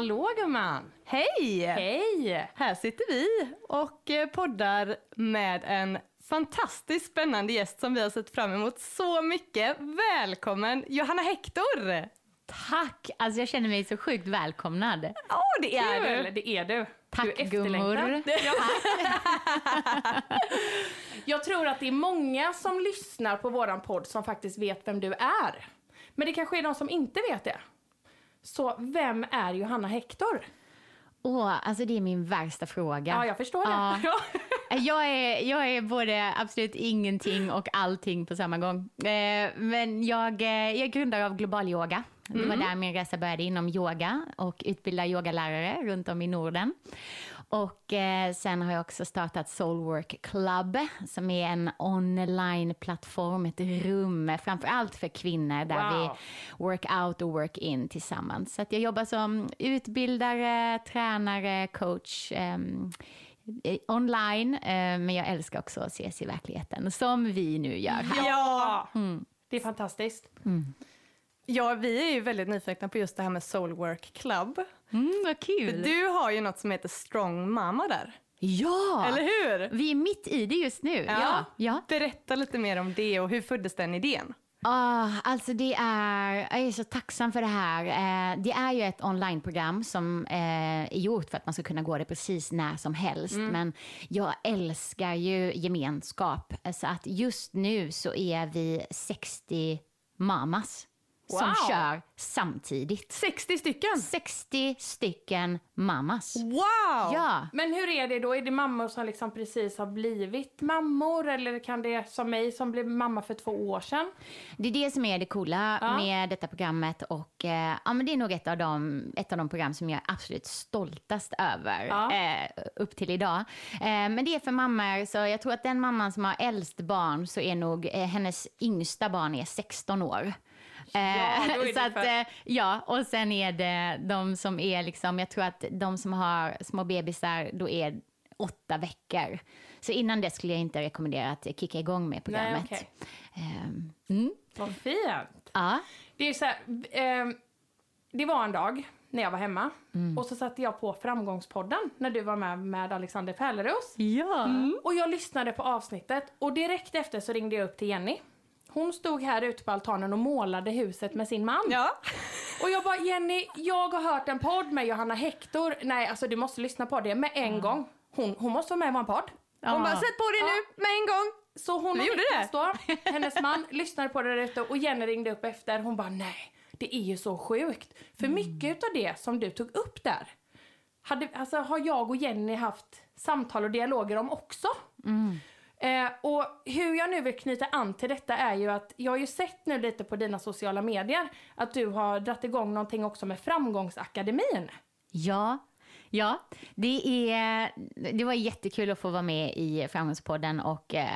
Hallå gumman! Hej! Hej! Här sitter vi och eh, poddar med en fantastiskt spännande gäst som vi har sett fram emot så mycket. Välkommen Johanna Hector! Tack! Alltså jag känner mig så sjukt välkomnad. Ja, oh, det är Kul, du. det är du. Tack du är gummor. Jag tror att det är många som lyssnar på våran podd som faktiskt vet vem du är. Men det kanske är de som inte vet det. Så vem är Johanna Hector? Åh, alltså det är min värsta fråga. Ja, jag förstår det. Ja. Jag är, jag är både absolut ingenting och allting på samma gång. Eh, Men jag, eh, jag är grundare av Global Yoga. Det var där min resa började inom yoga och utbildar yogalärare runt om i Norden. Och eh, sen har jag också startat Soulwork Club som är en online-plattform, ett rum, framför allt för kvinnor där Wow. vi work out och work in tillsammans. Så att jag jobbar som utbildare, tränare, coach eh, online, eh, men jag älskar också att ses i verkligheten, som vi nu gör här. Ja! Det är fantastiskt. Ja, vi är ju väldigt nyfikna på just det här med Soulwork Club. Mm, vad För kul! du har ju något som heter Strong Mama där. Ja! Eller hur? Vi är mitt i det just nu. Ja. ja. Berätta lite mer om det och hur föddes den idén? Ah, alltså det är, jag är så tacksam för det här. Eh, det är ju ett onlineprogram som eh, är gjort för att man ska kunna gå det precis när som helst. Men jag älskar ju gemenskap. Så att just nu så är vi 60 mamas som Wow. kör samtidigt. 60 stycken! 60 stycken mamas. Wow! Ja. Men hur är det då? Är det mammor som liksom precis har blivit mammor? Eller kan det som mig som blev mamma för två år sedan? Det är det som är det coola Ja. med detta programmet och eh, ja, men det är nog ett av, de, ett av de program som jag är absolut stoltast över Ja. eh, upp till idag. Eh, men det är för mammor, så jag tror att den mamman som har äldst barn så är nog eh, hennes yngsta barn är 16 år. Ja, då är så att, för- eh, ja, och sen är det de som är liksom, jag tror att de som har små bebisar, då är åtta veckor. Så innan det skulle jag inte rekommendera att kicka igång med programmet. okej. Ehm, mm. Vad fint! Ja. Det är så här, ehm, det var en dag när jag var hemma Mm. och så satte jag på Framgångspodden när du var med med Alexander Pärleros. Ja. Och jag lyssnade på avsnittet och direkt efter så ringde jag upp till Jenny. Hon stod här ute på altanen och målade huset med sin man. Ja. Och jag bara, Jenny, jag har hört en podd med Johanna Hector. Nej, alltså du måste lyssna på det med en gång. Hon, hon måste vara med i vår podd. Hon bara, sätt på dig nu med en gång! Så hon Vi och gjorde Niklas då, hennes man, lyssnade på det ute och Jenny ringde upp efter. Hon bara, nej, det är ju så sjukt. För mycket utav det som du tog upp där, hade, alltså, har jag och Jenny haft samtal och dialoger om också. Eh, och hur jag nu vill knyta an till detta är ju att jag har ju sett nu lite på dina sociala medier att du har dratt igång någonting också med Framgångsakademin. Ja, ja. Det, är, det var jättekul att få vara med i Framgångspodden och eh,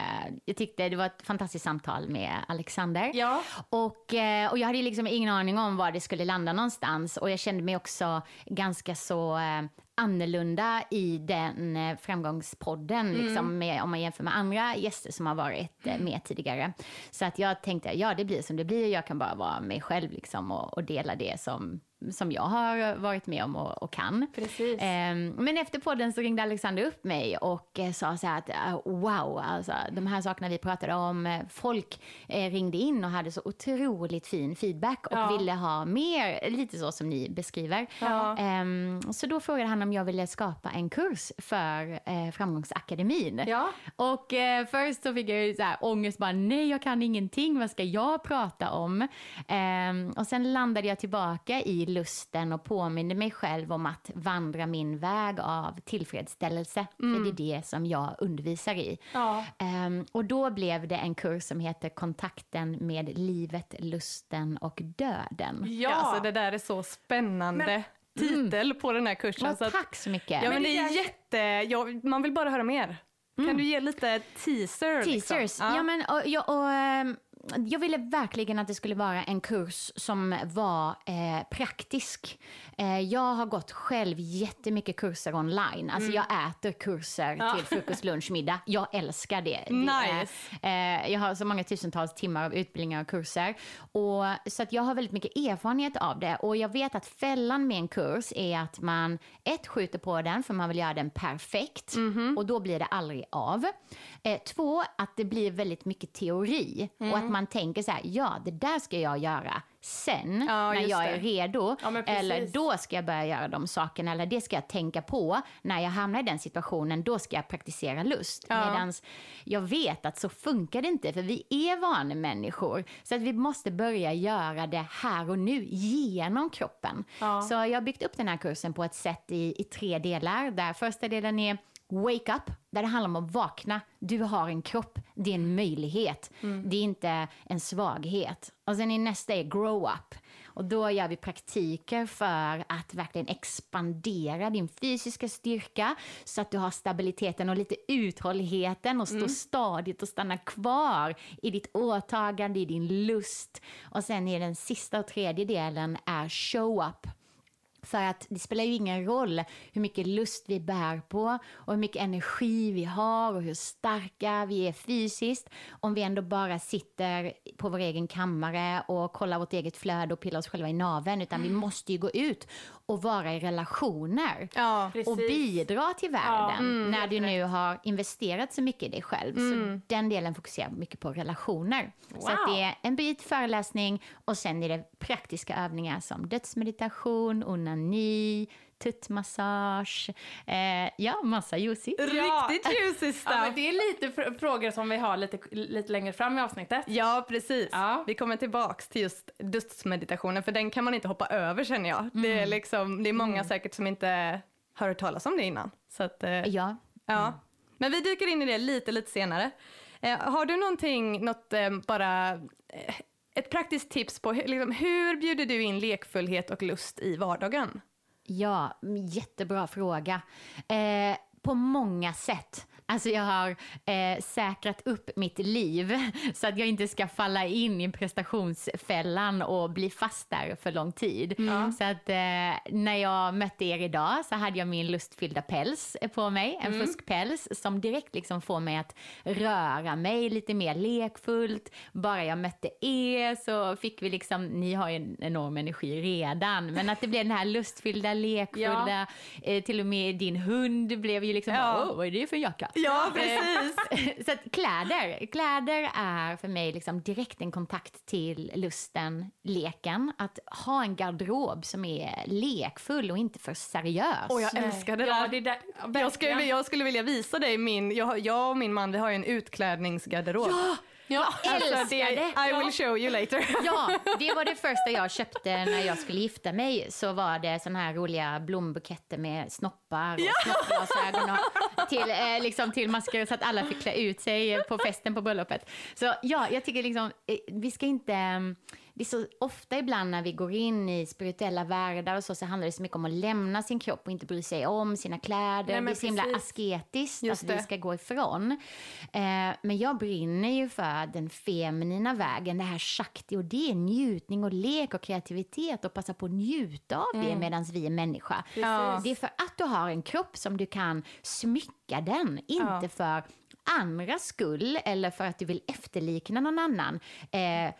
jag tyckte det var ett fantastiskt samtal med Alexander. Ja. Och, eh, och jag hade liksom ingen aning om var det skulle landa någonstans och jag kände mig också ganska så eh, annorlunda i den eh, framgångspodden, liksom med, om man jämför med andra gäster som har varit eh, med tidigare. Så att jag tänkte, ja det blir som det blir, jag kan bara vara mig själv liksom, och, och dela det som, som jag har varit med om och, och kan. Precis. Ehm, men efter podden så ringde Alexander upp mig och eh, sa så här att eh, wow, alltså, de här sakerna vi pratade om, eh, folk ringde in och hade så otroligt fin feedback och Ja. ville ha mer, lite så som ni beskriver. Ja. Ehm, så då frågade han om jag ville skapa en kurs för Framgångsakademin. Ja. Och först så fick jag så här ångest, bara nej jag kan ingenting, vad ska jag prata om? Ehm, och sen landade jag tillbaka i lusten och påminde mig själv om att vandra min väg av tillfredsställelse. För det är det som jag undervisar i. Ja. Ehm, och då blev det en kurs som heter Kontakten med livet, lusten och döden. Ja. Ja, alltså det där är så spännande Men- titel på den här kursen. Ja, så att- tack så mycket. Ja, men det är jätte... Ja, man vill bara höra mer. Kan du ge lite teaser? liksom? Teasers. Ja. men, och, ja, och, ehm, jag ville verkligen att det skulle vara en kurs som var eh, praktisk. Eh, jag har gått själv jättemycket kurser online. Alltså Mm. jag äter kurser till frukost, lunch, middag. Jag älskar det. det Nice. är, eh, jag har så många tusentals timmar av utbildningar och kurser. Och, så att jag har väldigt mycket erfarenhet av det. Och jag vet att fällan med en kurs är att man ett skjuter på den för man vill göra den perfekt. Mhm. Och då blir det aldrig av. Eh, två, att det blir väldigt mycket teori. Och Mm. att man tänker så här, ja det där ska jag göra sen Ja, när jag det. är redo. Ja, eller då ska jag börja göra de sakerna. Eller det ska jag tänka på när jag hamnar i den situationen. Då ska jag praktisera lust. Ja. Medans jag vet att så funkar det inte. För vi är vanemänniskor. Så att vi måste börja göra det här och nu genom kroppen. Ja. Så jag har byggt upp den här kursen på ett sätt i, i tre delar. Där första delen är Wake up, där det handlar om att vakna. Du har en kropp, det är en möjlighet. Det är inte en svaghet. Och sen i nästa är grow up. Och då gör vi praktiker för att verkligen expandera din fysiska styrka så att du har stabiliteten och lite uthålligheten och stå stadigt och stanna kvar i ditt åtagande, i din lust. Och sen är den sista och tredje delen är show up. För att det spelar ju ingen roll hur mycket lust vi bär på och hur mycket energi vi har och hur starka vi är fysiskt om vi ändå bara sitter på vår egen kammare och kollar vårt eget flöde och pillar oss själva i naveln. Utan vi måste ju gå ut och vara i relationer Ja. och bidra till världen mm, när du nu har investerat så mycket i dig själv. Så den delen fokuserar mycket på relationer. Så att Wow. det är en bit föreläsning och sen är det praktiska övningar som dödsmeditation, onani, tuttmassage, eh, ja, massa juicy. Riktigt juicy Ja, stuff. men det är lite fr- frågor som vi har lite, lite längre fram i avsnittet. Ja, precis. Ja. Vi kommer tillbaks till just dödsmeditationen, för den kan man inte hoppa över känner jag. Det, Mm. är liksom, det är många säkert som inte har hört talas om det innan. Så att, eh, Ja. ja. Men vi dyker in i det lite, lite senare. Eh, har du någonting, något eh, bara, eh, ett praktiskt tips på hur, liksom, hur bjuder du in lekfullhet och lust i vardagen? Ja, jättebra fråga. Eh, på många sätt. Alltså jag har eh, säkrat upp mitt liv så att jag inte ska falla in i prestationsfällan och bli fast där för lång tid. Så att eh, när jag mötte er idag så hade jag min lustfyllda päls på mig, en fuskpäls som direkt liksom får mig att röra mig lite mer lekfullt. Bara jag mötte er så fick vi liksom, ni har ju en enorm energi redan, men att det blev den här lustfyllda, lekfulla, eh, till och med din hund blev ju liksom, Ja. åh vad är det för jacka? Ja, precis. så att kläder, kläder är för mig liksom direkt en kontakt till lusten, leken. Att ha en garderob som är lekfull och inte för seriös. Och jag älskar det ja, där. Det där ja, Jag skulle, jag skulle vilja visa dig min, jag, jag och min man vi har ju en utklädningsgarderob. Ja, älskar Alltså, det, det. I will show you later. Ja, det var det första jag köpte när jag skulle gifta mig. Så var det såna här roliga blombuketter med snoppar och snoppglasögon och till, eh, liksom till masker så att alla fick klä ut sig på festen på bröllopet. Så ja, jag tycker liksom, eh, vi ska inte... mm, Det är så ofta ibland när vi går in i spirituella världar och så, så handlar det så mycket om att lämna sin kropp och inte bry sig om sina kläder. Nej, det är så himla asketiskt Just att vi det. ska gå ifrån. Eh, men jag brinner ju för den feminina vägen, det här shakti och det är njutning och lek och kreativitet och passa på att njuta av det medan vi är människa. Ja. Det är för att du har en kropp som du kan smycka den, inte Ja. för andras skull eller för att du vill efterlikna någon annan. Eh,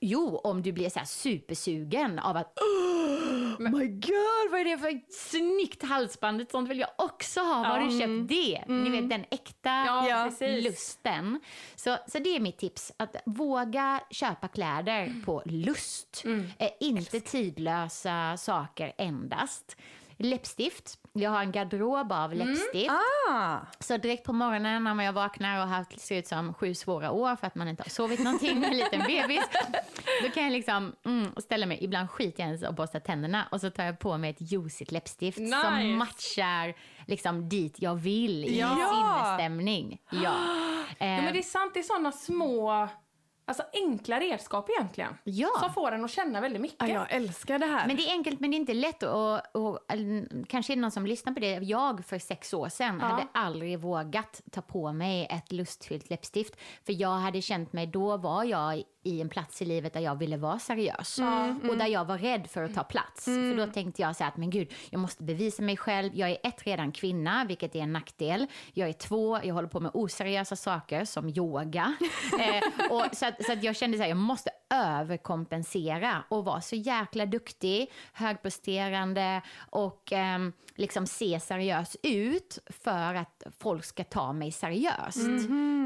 Jo, om du blir så här supersugen av att oh my god, vad är det för snyggt halsband? Ett sånt vill jag också ha. Var har du köpt det? Ni vet den äkta Ja, lusten. Så, så det är mitt tips. Att våga köpa kläder på lust. Eh, inte tidlösa saker endast. Läppstift. Jag har en garderob av läppstift. Ah, Så direkt på morgonen när jag vaknar och haft ser ut som sju svåra år för att man inte har sovit någonting med en liten bebis. Då kan jag liksom mm, ställa mig, ibland skiter jag ens och borsta tänderna och så tar jag på mig ett juicigt läppstift Nice. som matchar liksom dit jag vill i Ja. sinnesstämning. Ja. Ja, men det är sant, det är sådana små, alltså enkla redskap egentligen. Ja. Som får en att känna väldigt mycket. ja, jag älskar det här. Men det är enkelt men det är inte lätt. Och, och, eller, kanske är det någon som lyssnar på det. Jag för sex år sedan Ja. hade aldrig vågat ta på mig ett lustfyllt läppstift. För jag hade känt mig, då var jag i en plats i livet där jag ville vara seriös. Mm, Och där jag var rädd för att ta plats. För då tänkte jag så här att, men gud, jag måste bevisa mig själv. Jag är ett, redan kvinna, vilket är en nackdel. Jag är två, jag håller på med oseriösa saker som yoga. eh, och så att, så att jag kände så här, jag måste överkompensera och vara så jäkla duktig, högpresterande och ehm, liksom se seriös ut för att folk ska ta mig seriöst.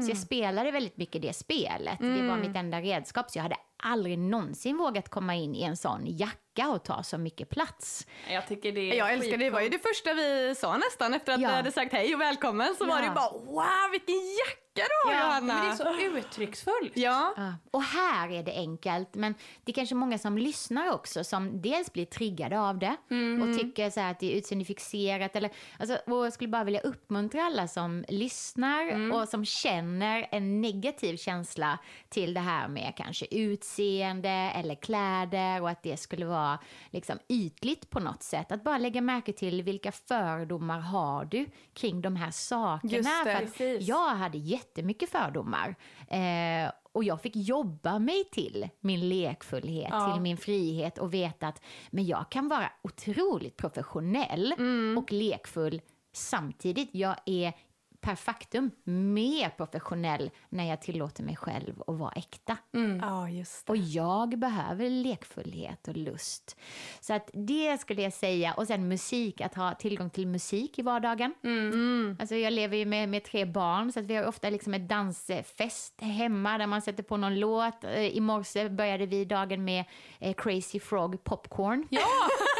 Så jag spelade väldigt mycket det spelet. Det var mitt enda redskap. Så jag hade aldrig någonsin vågat komma in i en sån jacka och ta så mycket plats. Jag tycker det är Jag älskar det. Det var ju det första vi sa nästan efter att Ja. vi hade sagt hej och välkommen. Så var det Ja. bara wow vilken jacka du har Ja, Johanna. Men det är så uttrycksfullt. Ja. Ja. Och här är det enkelt, men det är kanske många som lyssnar också som dels blir triggade av det och tycker så här att det är utseendefixerat. Eller, alltså, och jag skulle bara vilja uppmuntra alla som lyssnar och som känner en negativ känsla till det här med kanske utseende eller kläder och att det skulle vara liksom ytligt på något sätt. Att bara lägga märke till vilka fördomar har du kring de här sakerna. Just det, För jag hade jättemycket fördomar. Eh, och jag fick jobba mig till min lekfullhet, Ja. till min frihet och veta att men jag kan vara otroligt professionell och lekfull samtidigt. Jag är per faktum mer professionell när jag tillåter mig själv att vara äkta. ja, just det. Och jag behöver lekfullhet och lust. Så att det skulle jag säga. Och sen musik, att ha tillgång till musik i vardagen. Alltså jag lever ju med, med tre barn så att vi har ofta liksom ett dansfest hemma där man sätter på någon låt. Eh, I morse började vi dagen med eh, Crazy Frog Popcorn. Ja!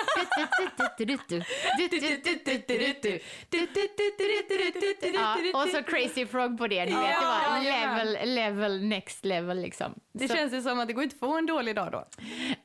ja, och så Crazy Frog på det. Ni vet, det var level, level, next level liksom. Det Så- känns ju som att det går inte att få en dålig dag då.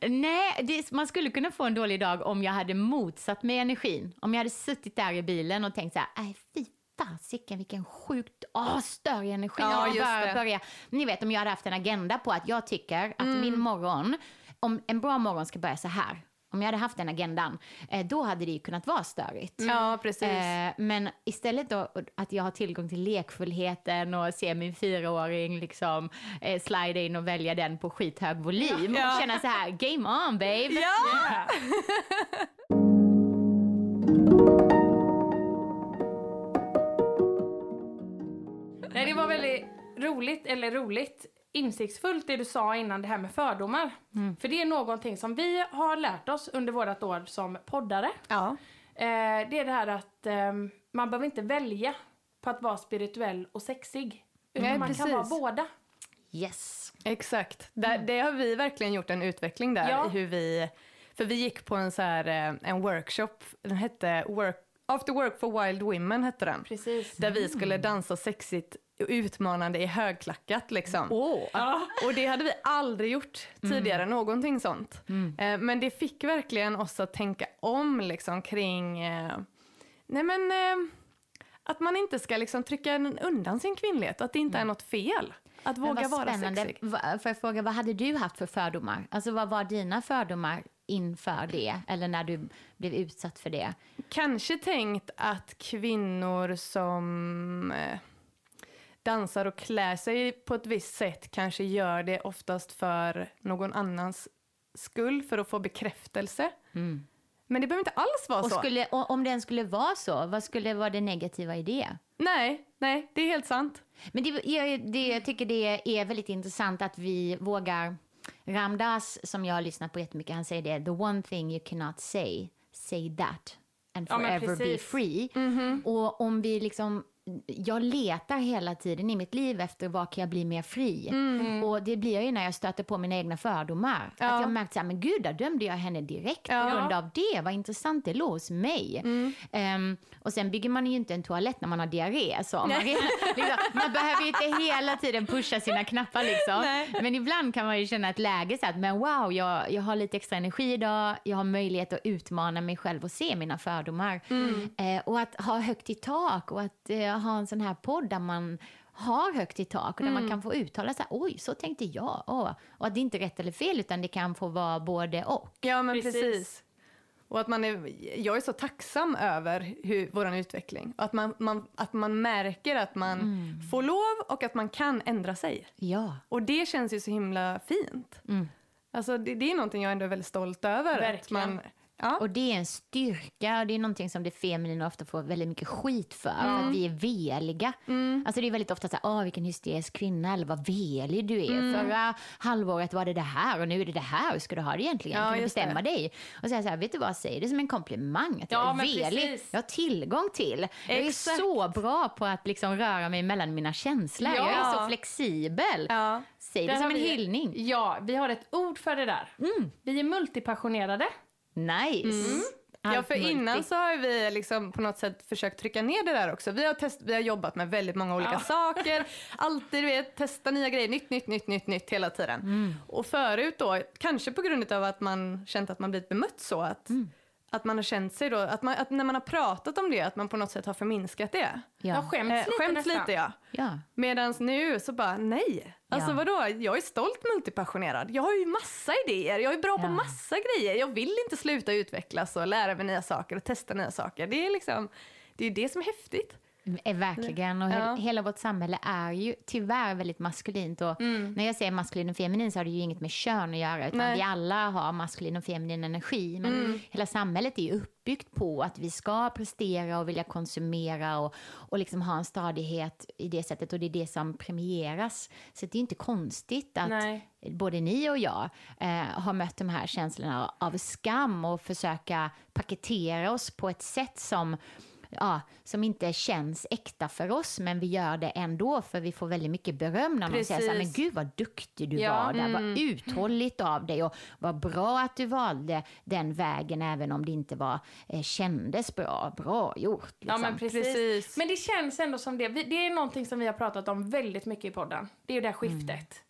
Nej, det, man skulle kunna få en dålig dag om jag hade motsatt mig energin. Om jag hade suttit där i bilen och tänkt så här, nej fy fasiken vilken sjukt oh, störig energi. Ja, just det. Börja, ni vet om jag hade haft en agenda på att jag tycker att min morgon, om en bra morgon ska börja så här. Om jag hade haft den agendan, eh, då hade det ju kunnat vara störigt. Ja, precis. Eh, men istället då att jag har tillgång till lekfullheten och ser min fyraåring liksom eh, slida in och välja den på skithög volym Ja. och känna så här, game on babe. Ja! Nej, det var väldigt roligt, eller roligt, insiktsfullt det du sa innan det här med fördomar. För det är någonting som vi har lärt oss under vårt år som poddare. Ja. Eh, det är det här att eh, man behöver inte välja på att vara spirituell och sexig. Utan Nej, man precis. kan vara båda. Yes. Exakt. Där, det har vi verkligen gjort en utveckling där. Ja. i Hur vi, för vi gick på en, så här, eh, en workshop, den hette work, After Work for Wild Women hette den. Precis. Där vi skulle dansa sexigt utmanande i högklackat liksom. Ja. Och det hade vi aldrig gjort tidigare, någonting sånt. Eh, men det fick verkligen oss att tänka om liksom kring, eh, nej men, eh, att man inte ska liksom trycka undan sin kvinnlighet, att det inte är något fel. Att våga vara spännande. sexig. Får jag fråga, vad hade du haft för fördomar? Alltså vad var dina fördomar inför det? Eller när du blev utsatt för det? Kanske tänkt att kvinnor som dansar och klär sig på ett visst sätt kanske gör det oftast för någon annans skull, för att få bekräftelse. Men det behöver inte alls vara Och så. skulle, om den skulle vara så, vad skulle vara det negativa i det? Nej, nej, det är helt sant. Men det, jag, det, jag tycker det är väldigt intressant att vi vågar... Ramdas, som jag har lyssnat på jättemycket, han säger det. The one thing you cannot say, say that. And Ja, forever be precis. free. Och om vi liksom... Jag letar hela tiden i mitt liv efter vad kan jag bli mer fri. Och det blir jag ju när jag stöter på mina egna fördomar. Ja. Att jag märkt så här, men gud, där dömde jag henne direkt Ja. på grund av det. Vad intressant, det låg hos mig. Ehm, och sen bygger man ju inte en toalett när man har diarré. Så man, liksom, man behöver ju inte hela tiden pusha sina knappar liksom. Nej. Men ibland kan man ju känna ett läge så att, men wow, jag, jag har lite extra energi idag. Jag har möjlighet att utmana mig själv och se mina fördomar. Eh, och att ha högt i tak och att eh, ha en sån här podd där man har högt i tak och där man kan få uttala sig, oj, så tänkte jag. Åh. Och att det inte är rätt eller fel, utan det kan få vara både och. Ja, men Precis. precis. Och att man är, jag är så tacksam över hur, vår utveckling. Och att man, man, att man märker att man Mm. får lov och att man kan ändra sig. Ja. Och det känns ju så himla fint. Mm. Alltså det, det är någonting jag ändå är väldigt stolt över. Att Verkligen. man, ja. Och det är en styrka och det är någonting som det feminina ofta får väldigt mycket skit för. För att vi är veliga. Alltså det är väldigt ofta så här, åh vilken hysterisk kvinna eller vad velig du är. Förra halvåret var det det här och nu är det det här. Hur ska du ha det egentligen? Ja, kan du just det. bestämma dig? Och säga så här, vet du vad, säg det som en komplimang. Att Ja, jag är velig. precis. Jag har tillgång till. Jag är så bra på att liksom röra mig mellan mina känslor. Jag är Ja. så flexibel. Ja. Säg det Där som en vi- hyllning. Ja, vi har ett ord för det där. Vi är multipassionerade. Nice. Ja, Allt för innan så har vi liksom på något sätt försökt trycka ner det där också. Vi har, test, vi har jobbat med väldigt många olika saker. Alltid vet, testa nya grejer, nytt, nytt, nytt, nytt, nytt hela tiden. Mm. Och förut då, kanske på grund av att man känt att man blivit bemött så, att, Mm. att man har känt sig då, att, man, att när man har pratat om det, att man på något sätt har förminskat det. Jag Ja. skäms Eh, lite skäms nästan. lite ja. ja. Medan nu så bara nej. Alltså Ja. vadå, jag är stolt multipassionerad. Jag har ju massa idéer, jag är bra på Ja. massa grejer. Jag vill inte sluta utvecklas och lära mig nya saker och testa nya saker. Det är liksom, det är det som är häftigt. Eh, Verkligen. Och Ja. hela vårt samhälle är ju tyvärr väldigt maskulint. Och När jag säger maskulin och feminin så har det ju inget med kön att göra. Utan Nej. vi alla har maskulin och feminin energi. Men hela samhället är ju uppbyggt på att vi ska prestera och vilja konsumera och, och liksom ha en stadighet i det sättet. Och det är det som premieras. Så det är inte konstigt att Nej. både ni och jag eh, har mött de här känslorna av skam och försöka paketera oss på ett sätt som Ja, som inte känns äkta för oss, men vi gör det ändå för vi får väldigt mycket beröm när någon säger så här, men Precis. gud vad duktig du Ja, var där, vad uthålligt av dig och vad bra att du valde den vägen även om det inte var, eh, kändes bra, bra gjort. Liksom. Ja, men precis. Precis. Men det känns ändå som det. Det är någonting som vi har pratat om väldigt mycket i podden. Det är ju det här skiftet.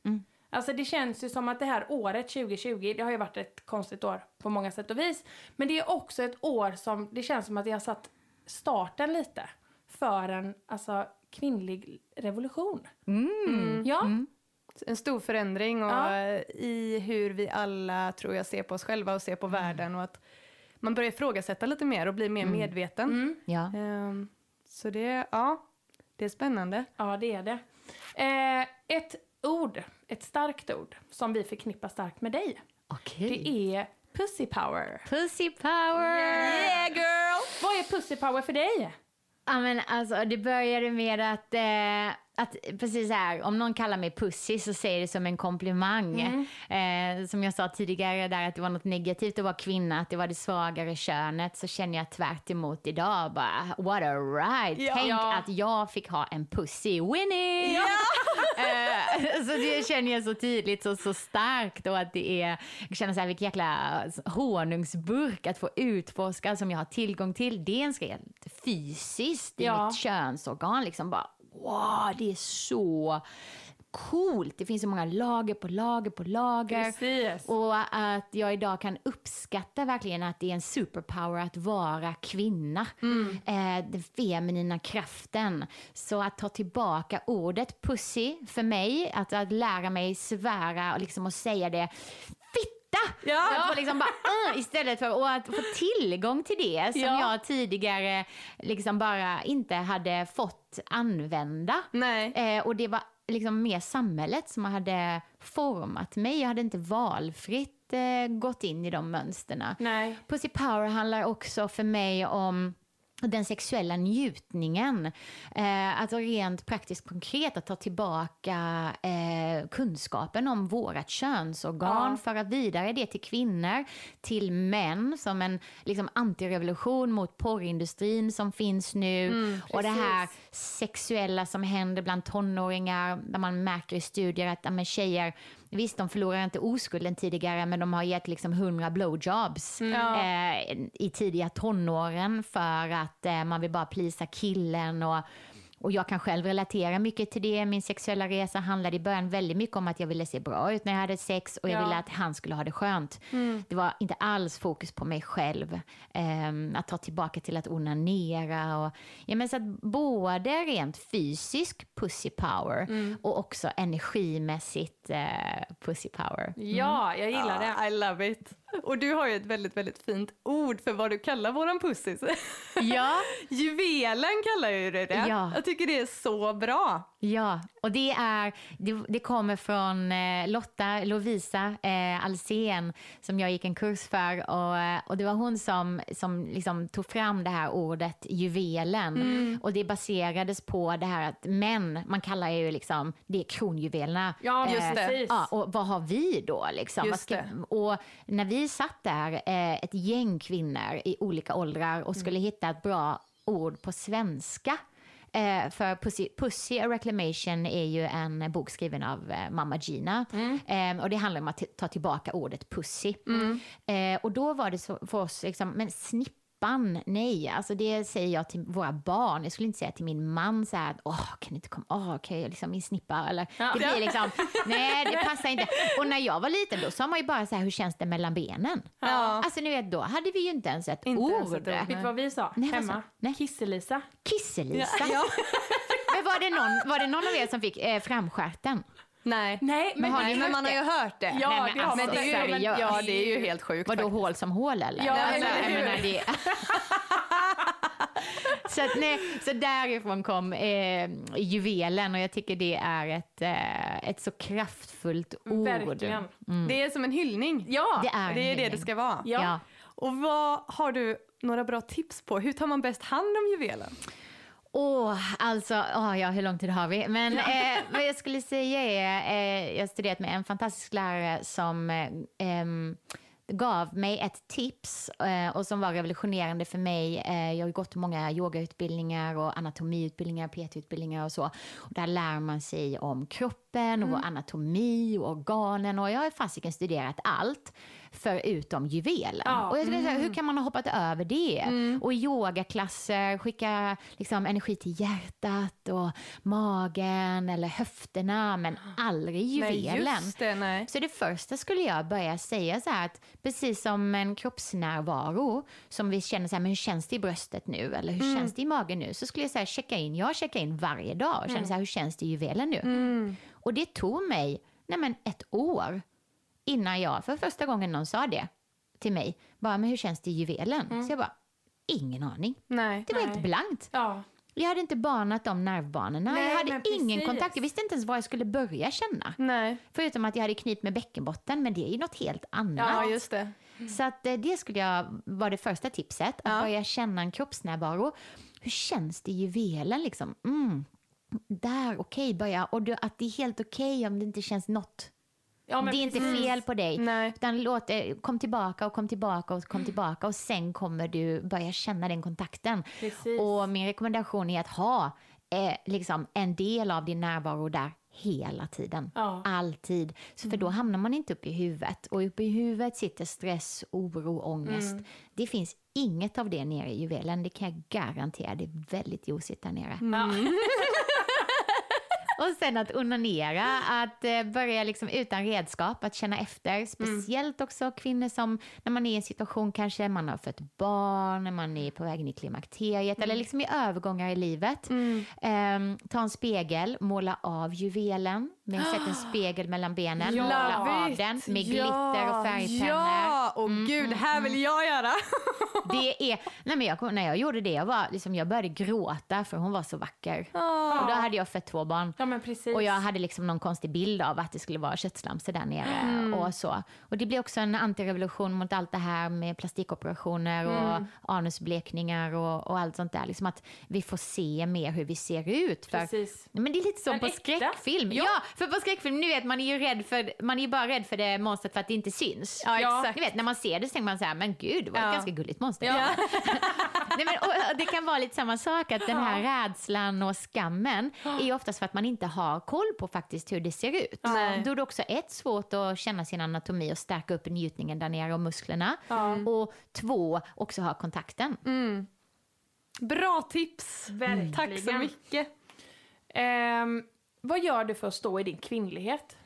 Alltså det känns ju som att det här året 2020, det har ju varit ett konstigt år på många sätt och vis. Men det är också ett år som det känns som att det har satt starten lite för en alltså, kvinnlig revolution. Mm. Ja, En stor förändring och Ja. i hur vi alla tror jag ser på oss själva och ser på världen och att man börjar ifrågasätta lite mer och bli mer medveten. Ja. Ehm, så det, ja, det är spännande. ja det är det. Eh, ett ord, ett starkt ord som vi förknippar starkt med dig. Okej. Det är pussy power. Pussy power! Yeah girl! Vad är pussy power för dig? Ja, men alltså, det började med att, eh, att precis här, om någon kallar mig pussy så säger det som en komplimang. Eh, som jag sa tidigare där att det var något negativt att vara kvinna, att det var det svagare könet, så känner jag tvärt emot idag bara what a ride. Ja. Tänk Ja. att jag fick ha en pussy winning! eh, så det känner jag så tydligt, så, så starkt och att det är, jag känner så här vilken jäkla honungsburk att få utforska som jag har tillgång till. Dels rent fysiskt i Ja. mitt könsorgan liksom bara wow, det är så coolt. Det finns så många lager på lager på lager. Precis. Och att jag idag kan uppskatta verkligen att det är en superpower att vara kvinna. Eh, den feminina kraften. Så att ta tillbaka ordet pussy för mig, att, att lära mig svära och liksom att säga det fitta! Ja. Att få liksom bara, uh, istället för och att få tillgång till det som Ja. jag tidigare liksom bara inte hade fått använda. Eh, och det var liksom mer samhället som hade format mig. Jag hade inte valfritt eh, gått in i de mönsterna. Nej. Pussy power handlar också för mig om den sexuella njutningen. Eh, alltså rent praktiskt konkret att ta tillbaka eh, kunskapen om vårat könsorgan, Ja. föra vidare det till kvinnor, till män som en liksom, antirevolution mot porrindustrin som finns nu. och det här sexuella som händer bland tonåringar där man märker i studier att ja, men tjejer Visst, de förlorar inte oskulden tidigare, men de har gett liksom 100 blowjobs Ja. eh, i tidiga tonåren för att eh, man vill bara plisa killen. Och, och jag kan själv relatera mycket till det. Min sexuella resa handlade i början väldigt mycket om att jag ville se bra ut när jag hade sex och jag Ja. ville att han skulle ha det skönt. Det var inte alls fokus på mig själv. Ehm, att ta tillbaka till att onanera. Och, ja, men så att både rent fysisk pussy power och också energimässigt eh, pussy power. Ja, jag gillar det. I love it. Och du har ju ett väldigt, väldigt fint ord för vad du kallar våran pussis. Ja, Juvelen kallar ju du det. Ja. Jag tycker det är så bra. Ja. och det, är, det, det kommer från eh, Lotta Lovisa eh, Alsen som jag gick en kurs för och, eh, och det var hon som, som liksom tog fram det här ordet juvelen och det baserades på det här att män, man kallar ju liksom, det är kronjuvelerna. Ja, Eh, just det. Ja, och vad har vi då? Liksom? Ska, och när vi satt där, eh, ett gäng kvinnor i olika åldrar och skulle hitta ett bra ord på svenska. Eh, för Pussy, Pussy a Reclamation är ju en bok skriven av eh, mamma Gina. Eh, och det handlar om att ta tillbaka ordet pussy. Eh, och då var det så för oss, liksom, men snippan, nej, alltså det säger jag till våra barn. Jag skulle inte säga till min man så här, åh, kan du inte komma, åh, okej, liksom min snippa, eller Ja. det blir liksom, nej, det passar inte. Och när jag var liten då sa man ju bara så här, hur känns det mellan benen? Ja. Alltså ni vet, då hade vi ju inte ens ett Inte ord. ens ett ord, Vet du vad vi sa Nej, hemma? nej. Kisselisa. Kisselisa. Ja. Men var det, någon, var det någon av er som fick eh, framstjärten? Nej. Nej, men, Men har ni men hört man har ju hört det. Ja, Nej, men alltså. Men det är ju, seriöst. ja, det är ju helt sjukt Vadå hål som hål eller? Ja, alltså, eller hur? menar, det... så, att, nej, så därifrån kom eh, juvelen och jag tycker det är ett, eh, ett så kraftfullt ord. Verkligen. Det är som en hyllning. Ja, Det är Det är det det ska vara. Ja. Ja. Och vad har du några bra tips på? Hur tar man bäst hand om juvelen? Åh, alltså, åh, ja, hur lång tid har vi? Men eh, vad jag skulle säga är, eh, jag har studerat med en fantastisk lärare som eh, gav mig ett tips eh, och som var revolutionerande för mig. Eh, jag har gått många yogautbildningar och anatomiutbildningar, PT-utbildningar och så. Och där lär man sig om kroppen och vår anatomi och organen och jag har fasiken studerat allt förutom juvelen. Ja. Och jag skulle säga, hur kan man ha hoppat över det? Och i yogaklasser skicka liksom, energi till hjärtat och magen eller höfterna men aldrig Nej, juvelen. just det. Nej. Så det första skulle jag börja säga så här att precis som en kroppsnärvaro som vi känner så här, men hur känns det i bröstet nu eller hur känns det i magen nu? Så skulle jag säga checka in, jag checkar in varje dag och känner så här, hur känns det i juvelen nu? Och det tog mig, nej men ett år innan jag, för första gången någon sa det till mig, bara men hur känns det i juvelen? Så jag bara, ingen aning. Nej. Det var Nej. helt blankt. Ja. Jag hade inte banat de nervbanorna. Nej, jag hade ingen precis. kontakt. Jag visste inte ens var jag skulle börja känna. Nej. Förutom att jag hade knip med bäckenbotten, men det är ju något helt annat. Ja, just det. Så att eh, det skulle jag vara det första tipset, att Ja. börja känna en kroppsnärvaro. Hur känns det i juvelen liksom? Mm. Där, okej, börja. Och att det är helt okej om det inte känns något. Ja, men det är inte precis. fel på dig. Nej. Utan låt, eh, kom tillbaka och kom tillbaka och kom tillbaka och sen kommer du börja känna den kontakten. Precis. Och min rekommendation är att ha eh, liksom en del av din närvaro där hela tiden. Ja. Alltid. Så för då hamnar man inte uppe i huvudet. Och uppe i huvudet sitter stress, oro, ångest. Det finns inget av det nere i juvelen, det kan jag garantera. Det är väldigt ljusigt där nere. Ja. Och sen att onanera, att eh, börja liksom utan redskap, att känna efter. Speciellt också kvinnor som, när man är i en situation kanske, man har fött barn, när man är på väg in i klimakteriet eller liksom i övergångar i livet. Ehm, ta en spegel, måla av juvelen, men sätt en spegel mellan benen, Ja. måla av den med glitter och färgpennor. Ja, och Mm, gud, det här vill jag göra. Det är, nej men jag, när jag gjorde det, jag, var, liksom, jag började gråta för hon var så vacker. Och då hade jag fött två barn. ja, men precis. Och jag hade liksom någon konstig bild av att det skulle vara köttslamsor där nere och så. Och det blir också en antirevolution mot allt det här med plastikoperationer och anusblekningar och, och allt sånt där. Liksom att vi får se mer hur vi ser ut. För, Precis. men det är lite som på äkta. skräckfilm. Ja. Ja. För på skräckfilm, ni vet man är ju rädd för, man är ju bara rädd för det monstret för att det inte syns. Ja, Ja. exakt. Ni vet, när man ser det så tänker man så här, men gud, det var ett Ja. ganska gulligt monster. Ja. Nej, men, och, och det kan vara lite samma sak, att den här rädslan och skammen är ju oftast för att man inte har koll på faktiskt hur det ser ut. Nej. Då är det också ett, svårt att känna sin anatomi och stärka upp njutningen där nere och musklerna. Och två, också ha kontakten. Bra tips. Verkligen. Tack så mycket. Ehm, vad gör du för att stå i din kvinnlighet?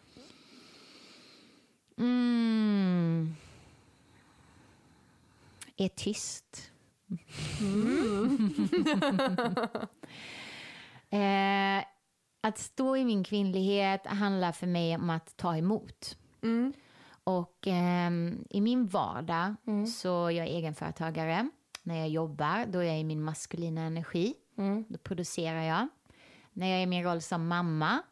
Mm. Är tyst. eh, att stå i min kvinnlighet handlar för mig om att ta emot. Mm. Och ehm, i min vardag så jag är egenföretagare. När jag jobbar, då är jag i min maskulina energi. Då producerar jag. När jag är i min roll som mamma,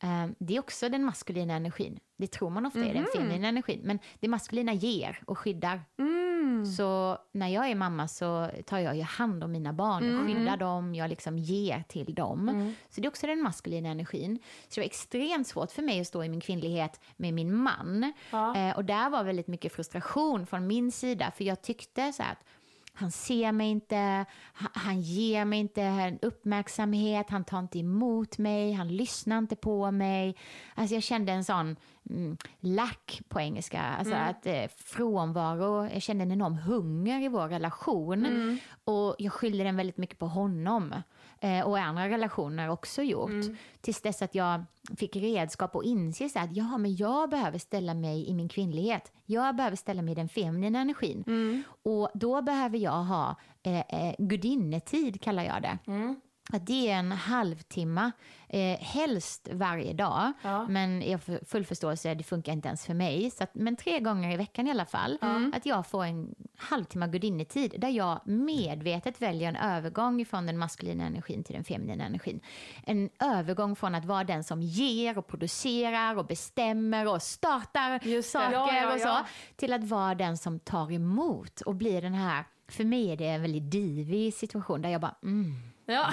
ehm, det är också den maskulina energin. Det tror man ofta är den feminina energin. Men det maskulina ger och skyddar. Så när jag är mamma så tar jag ju hand om mina barn, jag skyddar dem, jag liksom ger till dem. Så det är också den maskulina energin. Så det var extremt svårt för mig att stå i min kvinnlighet med min man. Ja. Eh, och där var väldigt mycket frustration från min sida, för jag tyckte så här att han ser mig inte, han, ger mig inte uppmärksamhet, han tar inte emot mig, han lyssnar inte på mig. Alltså jag kände en sån mm, lack på engelska, alltså att eh, frånvaro, jag kände en enorm hunger i vår relation. Och jag skyllde den väldigt mycket på honom. Eh, och i andra relationer också gjort. Tills dess att jag fick redskap och inse att ja, men jag behöver ställa mig i min kvinnlighet. Jag behöver ställa mig i den feminina energin. Och då behöver jag ha eh, eh, gudinnetid, kallar jag det. Att det är en halvtimme, eh, helst varje dag. Ja. Men jag har full förståelse, det funkar inte ens för mig. Så att, men tre gånger i veckan i alla fall. Att jag får en halvtimme gudinnetid där jag medvetet väljer en övergång från den maskulina energin till den feminina energin. En övergång från att vara den som ger och producerar och bestämmer och startar saker Ja, ja, och så. Till att vara den som tar emot och blir den här, för mig är det en väldigt divig situation där jag bara mm, Ja.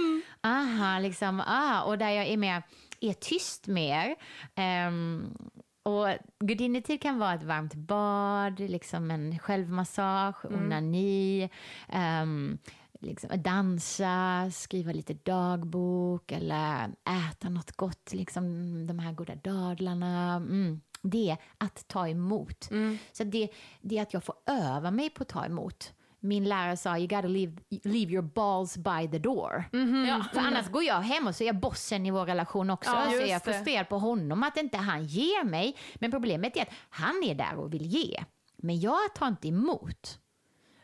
aha, liksom, ah, och där jag är mer, är tyst mer. Ehm, och gudinnetid kan vara ett varmt bad, liksom en självmassage, onani, ehm, liksom dansa, skriva lite dagbok eller äta något gott, liksom de här goda dadlarna. Mm. Det att ta emot. Så det, det är att jag får öva mig på att ta emot. Min lärare sa, you gotta leave, leave your balls by the door. Ja. För annars går jag hem och så är jag bossen i vår relation också. Ja, så är jag frustrerad på honom att inte han ger mig. Men problemet är att han är där och vill ge. Men jag tar inte emot.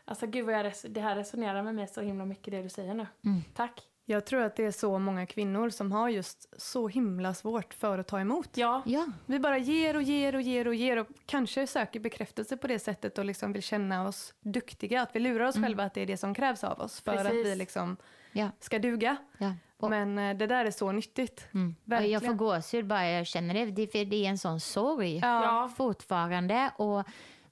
Alltså gud vad jag det här resonerar med mig så himla mycket det du säger nu. Tack. Jag tror att det är så många kvinnor som har just så himla svårt för att ta emot. Ja. Ja, Vi bara ger och ger och ger och ger och kanske söker bekräftelse på det sättet och liksom vill känna oss duktiga. Att vi lurar oss själva att det är det som krävs av oss för att Precis. vi liksom ja, ska duga. ja. Och, Men eh, det där är så nyttigt. mm. jag får gåshud bara jag känner det. Det, för det är en sån sorg. Ja. fortfarande. Och,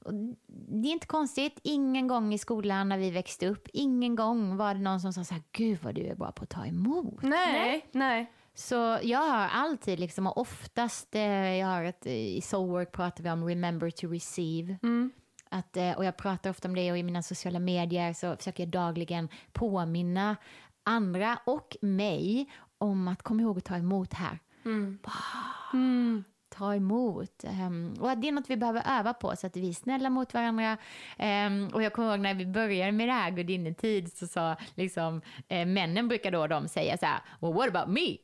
och det är inte konstigt. Ingen gång i skolan när vi växte upp, ingen gång var det någon som sa så här, gud vad du är bra på att ta emot. Nej, nej. Så jag har alltid, liksom, och oftast, eh, jag har ett, i Soulwork pratar vi om remember to receive. Mm. Att, eh, och jag pratar ofta om det och i mina sociala medier så försöker jag dagligen påminna andra och mig om att komma ihåg att ta emot här. Mm. Ta emot. Ehm, och att det är något vi behöver öva på så att vi är snälla mot varandra. Ehm, och jag kommer ihåg när vi började med det här gudinnetid så sa liksom eh, männen brukar då de säga så här, well what about me?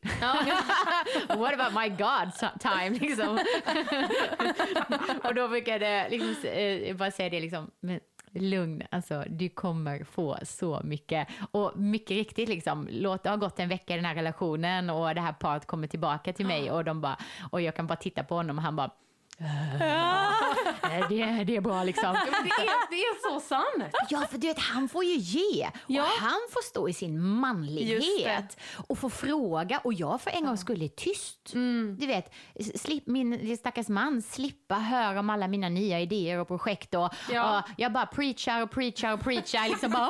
what about my God time liksom. och då brukar det liksom, eh, bara säga det liksom, lugn, alltså du kommer få så mycket. Och mycket riktigt, liksom, låt det ha gått en vecka i den här relationen och det här paret kommer tillbaka till mig och de bara, och jag kan bara titta på honom och han bara, "Eh, det, det är bra liksom. Men det, är, det är så sant. Ja, för du vet, han får ju ge. Ja. Och han får stå i sin manlighet och få fråga. Och jag för en gång skulle tyst. Du vet, slip, min stackars man slippa höra om alla mina nya idéer och projekt. Och, Ja. och jag bara preachar och preachar och preachar. Liksom bara,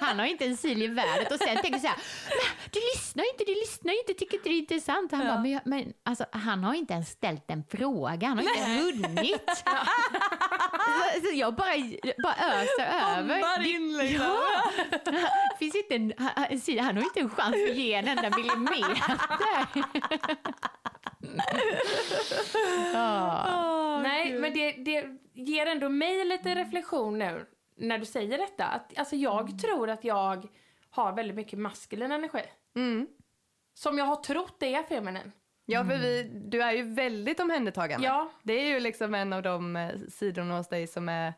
Han har inte en sil i världen. Och sen tänker jag så här, "Men du lyssnar inte, du lyssnar inte, tycker inte det är intressant. Han bara, men, jag- men alltså, han har inte ens ställt en fråga, han har inte hunnit. Så, så jag bara, bara öser över. In liksom. Ja. Finns inte en, han, han- han har inte en chans att ge en enda millimeter. ja. Nej, men det, det ger ändå mig lite reflektion nu när du säger detta. Att, alltså jag tror att jag har väldigt mycket maskulin energi. Mm. Som jag har trott är feminin. Ja, för vi, du är ju väldigt omhändertagande. Ja. Det är ju liksom en av de eh, sidorna hos dig som är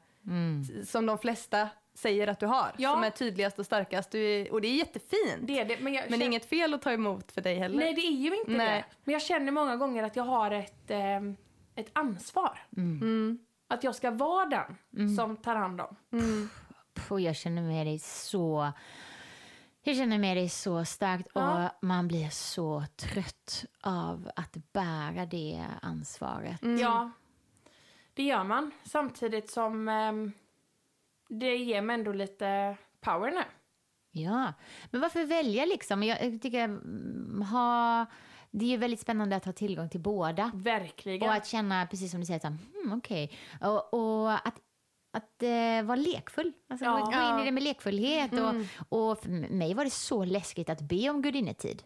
som de flesta säger att du har. Ja. Som är tydligast och starkast. Du är, och det är jättefint. Det är det. Men, jag Men det känner- är inget fel att ta emot för dig heller. Nej, det är ju inte Nej. det. Men jag känner många gånger att jag har ett... ehm, ett ansvar. Mm. Att jag ska vara den som tar hand om. Puh, jag känner med dig så... Jag känner med dig så starkt Ja. och man blir så trött av att bära det ansvaret. Ja, det gör man. Samtidigt som ehm, det ger mig ändå lite power nu. Ja, men varför välja liksom? Jag jag tycker mm, ha... Det är ju väldigt spännande att ha tillgång till båda. Verkligen. Och att känna, precis som du säger, så här, hmm, okej. Och, och att, att eh, vara lekfull. Alltså Ja. gå, in i det med lekfullhet. Och, och för mig var det så läskigt att be om gudinnetid.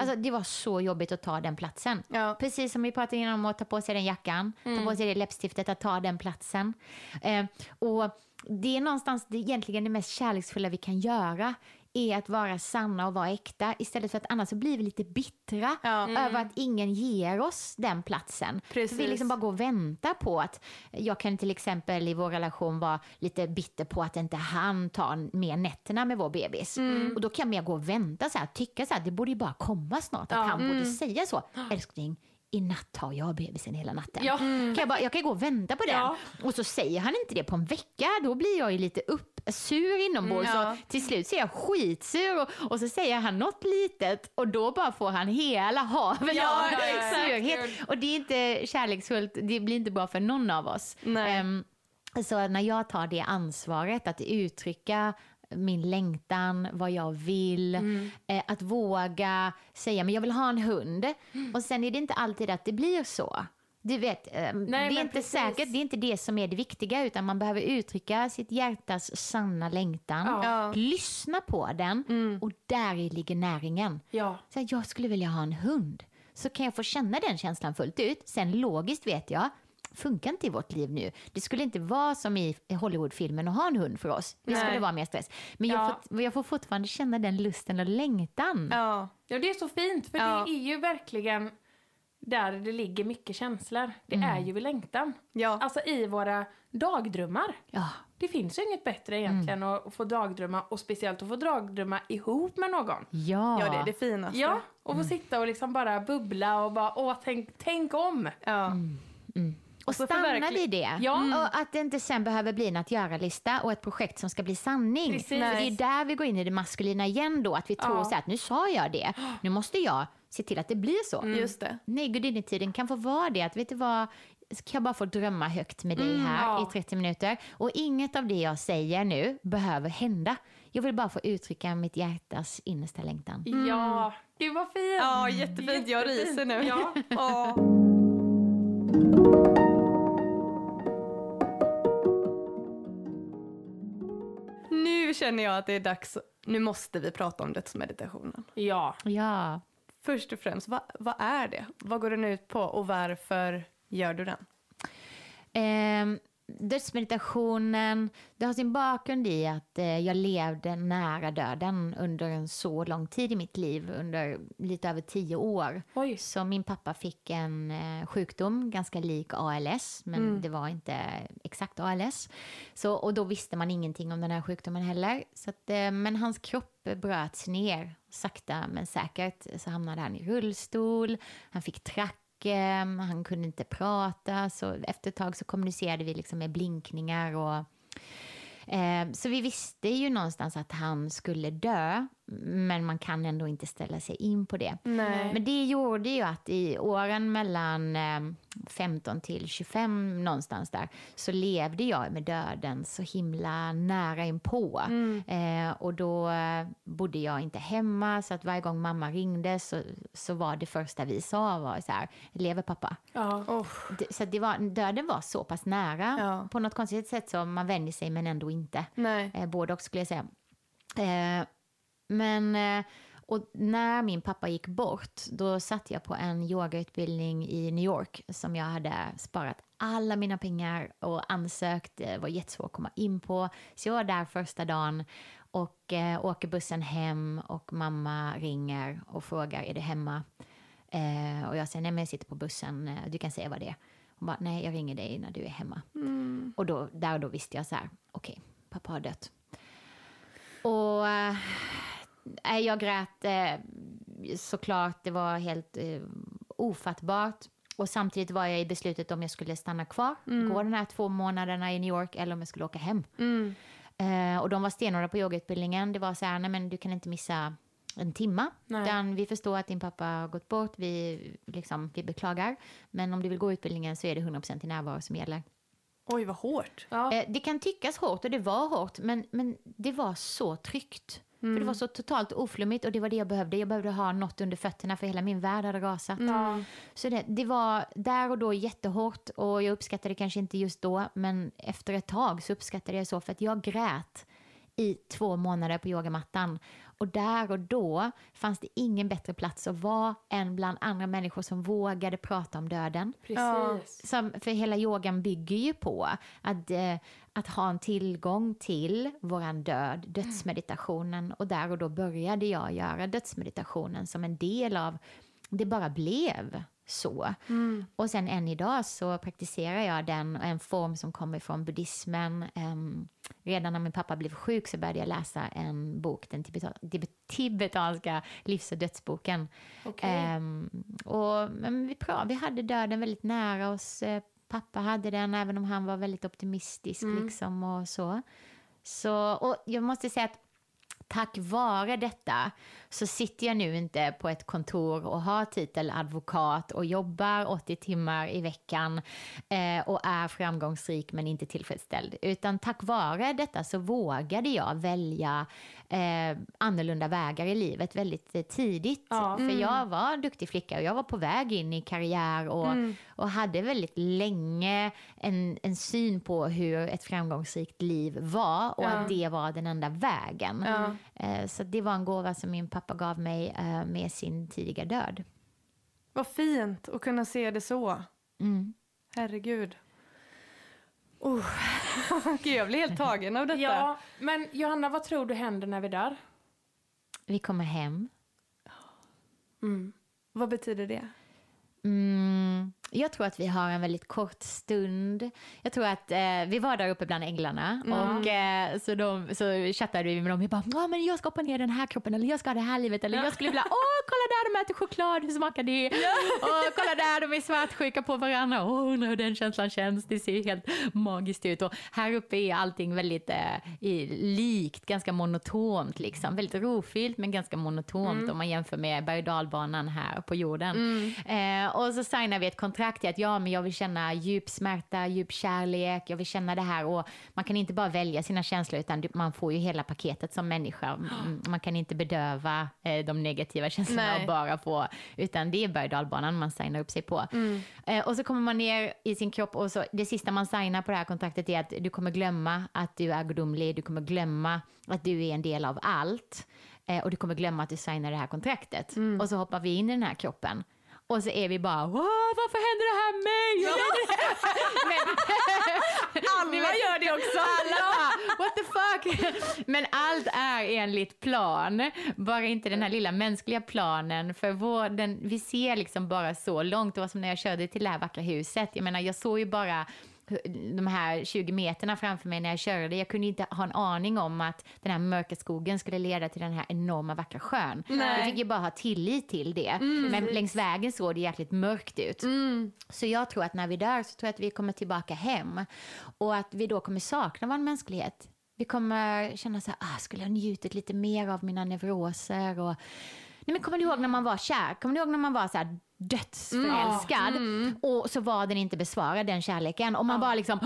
Alltså, det var så jobbigt att ta den platsen. Ja. Precis som vi pratade innan om att ta på sig den jackan, ta på sig det läppstiftet, att ta den platsen. Eh, och det är någonstans det, egentligen det mest kärleksfulla vi kan göra är att vara sanna och vara äkta istället för att annars så blir vi lite bittra Ja. över att ingen ger oss den platsen. Vi liksom bara går och väntar på att jag kan till exempel i vår relation vara lite bitter på att inte han tar mer nätterna med vår bebis. Och då kan jag mer gå och vänta så här, tycka så här, det borde ju bara komma snart att Ja. han borde säga så. Älskling, i natt tar jag bebisen hela natten. Ja. Kan jag, bara, jag kan gå och vänta på den. Ja. Och så säger han inte det på en vecka, då blir jag ju lite upp, sur inombords. Mm, ja. Till slut så är jag skitsur och, och så säger han något litet och då bara får han hela haven Ja, av surhet. Och det är inte kärleksfullt, det blir inte bra för någon av oss. Ehm, så när jag tar det ansvaret att uttrycka min längtan, vad jag vill, Mm. eh, att våga säga men jag vill ha en hund. Mm. Och sen är det inte alltid att det blir så. Du vet, eh, det men är inte precis. säkert, det är inte det som är det viktiga utan man behöver uttrycka sitt hjärtas sanna längtan, Ja. Lyssna på den och där ligger näringen. Ja. Så jag skulle vilja ha en hund. Så kan jag få känna den känslan fullt ut. Sen logiskt vet jag, funkar inte i vårt liv nu. Det skulle inte vara som i Hollywoodfilmen att ha en hund för oss. Det Nej. skulle vara mer stress. Men jag, Ja. får, jag får fortfarande känna den lusten och längtan. Ja. ja, det är så fint. För Ja. det är ju verkligen där det ligger mycket känslor. Det är ju i längtan. Ja. Alltså i våra dagdrömmar. Ja. Det finns ju inget bättre egentligen att att få dagdrömma och speciellt att få dagdrömma ihop med någon. Ja. ja, det är det finaste. Ja, och få sitta och liksom bara bubbla och bara åh, tänk, tänk om. Ja. Och stanna vid det. Ja. Och att det inte sen behöver bli en att göra-lista och ett projekt som ska bli sanning. Precis. För det är där vi går in i det maskulina igen då, att vi tror Ja. så här att nu sa jag det, nu måste jag se till att det blir så. Just det. Nej, gudinnetiden kan få vara det. Att vet du vad, kan jag bara få drömma högt med dig här ja. i 30 minuter. Och inget av det jag säger nu behöver hända. Jag vill bara få uttrycka mitt hjärtas innersta längtan. Ja, det var fint. Ja, jättefint. Jag Jättefint. ryser nu. Ja. Nu känner jag att det är dags. Nu måste vi prata om dödsmeditationen. ja. Ja. Först och främst, vad, vad är det? Vad går den ut på och varför gör du den? Eh, dödsmeditationen, det har sin bakgrund i att eh, jag levde nära döden under en så lång tid i mitt liv, under lite över tio år. Oj. Så min pappa fick en eh, sjukdom ganska lik ALS, men det var inte exakt ALS. Så, och då visste man ingenting om den här sjukdomen heller. Så att, eh, men hans kropp bröts ner sakta men säkert. Så hamnade han i rullstol, han fick track Eh, han kunde inte prata, så efter ett tag så kommunicerade vi liksom med blinkningar och Eh, så vi visste ju någonstans att han skulle dö, men man kan ändå inte ställa sig in på det. Nej. Men det gjorde ju att i åren mellan eh, 15 till 25 någonstans där så levde jag med döden så himla nära inpå. Eh, och då eh, bodde jag inte hemma så att varje gång mamma ringde så, så var det första vi sa var så här, lever pappa? Ja. Oh. Så det var, döden var så pass nära Ja. på något konstigt sätt så man vänjer sig men ändå inte. Nej. Eh, både och skulle jag säga. Eh, men eh, och när min pappa gick bort, då satt jag på en yogautbildning i New York som jag hade sparat alla mina pengar och ansökt. Det var jättesvårt att komma in på. Så jag var där första dagen och eh, åker bussen hem och mamma ringer och frågar är du hemma? Eh, och jag säger nej men jag sitter på bussen, eh, du kan säga vad det är. Hon bara nej jag ringer dig när du är hemma. Och då, där och då visste jag så här, okej, pappa har dött. Och äh, jag grät eh, såklart, det var helt eh, ofattbart. och samtidigt var jag i beslutet om jag skulle stanna kvar, gå de här två månaderna i New York eller om jag skulle åka hem. Mm. Eh, och de var stenhårda på yogautbildningen. Det var så här, nej men du kan inte missa en timma. Utan vi förstår att din pappa har gått bort, vi, liksom, vi beklagar. Men om du vill gå utbildningen så är det 100% i närvaro som gäller. Oj, vad hårt. Ja. Eh, det kan tyckas hårt och det var hårt, men, men det var så tryggt. För det var så totalt oflummigt och det var det jag behövde. Jag behövde ha något under fötterna för hela min värld hade rasat. Ja. Så det, det var där och då jättehårt och jag uppskattade det kanske inte just då men efter ett tag så uppskattade jag så för att jag grät i två månader på yogamattan. Och där och då fanns det ingen bättre plats att vara än bland andra människor som vågade prata om döden. Precis. Som, för hela yogan bygger ju på att, eh, att ha en tillgång till våran död, dödsmeditationen. Och där och då började jag göra dödsmeditationen som en del av, det bara blev så. Och sen än idag så praktiserar jag den, en form som kommer från buddhismen. Ehm, redan när min pappa blev sjuk så började jag läsa en bok, den tibeta- tib- tibetanska livs och dödsboken. Okej. Ehm, och, men vi, pra- vi hade döden väldigt nära oss. Eh, Pappa hade den, även om han var väldigt optimistisk. Liksom, och så. Så, och jag måste säga att tack vare detta så sitter jag nu inte på ett kontor och har titel advokat och jobbar 80 timmar i veckan eh, och är framgångsrik men inte tillfredsställd. Utan tack vare detta så vågade jag välja eh, annorlunda vägar i livet väldigt eh, tidigt. Ja. För jag var duktig flicka och jag var på väg in i karriär och, och hade väldigt länge en, en syn på hur ett framgångsrikt liv var och Ja. att det var den enda vägen. Ja. Eh, Så det var en gåva som min pappa gav mig eh, med sin tidiga död. Vad fint att kunna se det så. Mm. Herregud. Oh. Gud, jag blir helt tagen av detta. ja, men Johanna, vad tror du händer när vi dör? Vi kommer hem. Vad betyder det? Mm, jag tror att vi har en väldigt kort stund. Jag tror att eh, vi var där uppe bland änglarna och eh, så, de, så chattade vi med dem. Jag bara, ah, men jag ska hoppa ner den här kroppen eller jag ska ha det här livet eller jag skulle vilja, åh kolla där de äter choklad, hur smakar det? Och kolla där de är svartsjuka på varandra, åh undrar hur den känslan känns, det ser helt magiskt ut. Och här uppe är allting väldigt eh, likt, ganska monotont liksom. Väldigt rofyllt men ganska monotont om man jämför med berg och dalbanan här på jorden. Eh, och så signar vi ett kontrakt i att ja, men jag vill känna djup smärta, djup kärlek, jag vill känna det här. Och man kan inte bara välja sina känslor utan man får ju hela paketet som människa. Mm, Man kan inte bedöva eh, de negativa känslorna Nej. och bara få, utan det är berg dalbanan man signar upp sig på. Eh, och så kommer man ner i sin kropp och så, det sista man signar på det här kontraktet är att du kommer glömma att du är gudomlig, du kommer glömma att du är en del av allt. Eh, och du kommer glömma att du signar det här kontraktet. Och så hoppar vi in i den här kroppen. Och så är vi bara, "Åh, varför händer det här mig? Alla gör det också! Alla bara, what the fuck? Men allt är enligt plan, bara inte den här lilla mänskliga planen. För vår, den, vi ser liksom bara så långt. Det var som när jag körde till det här vackra huset. Jag menar, jag såg ju bara de här 20 meterna framför mig när jag körde. Jag kunde inte ha en aning om att den här mörka skogen skulle leda till den här enorma vackra sjön. Nej. Jag fick ju bara ha tillit till det. Men längs vägen såg det jäkligt mörkt ut. Så jag tror att när vi dör så tror jag att vi kommer tillbaka hem. Och att vi då kommer sakna vår mänsklighet. Vi kommer känna så här, ah, skulle jag njutit lite mer av mina neuroser och Nej, men kommer du ihåg när man var kär? Kommer du ihåg när man var så här dödsförälskad och så var den inte besvarad, den kärleken. Och man bara liksom,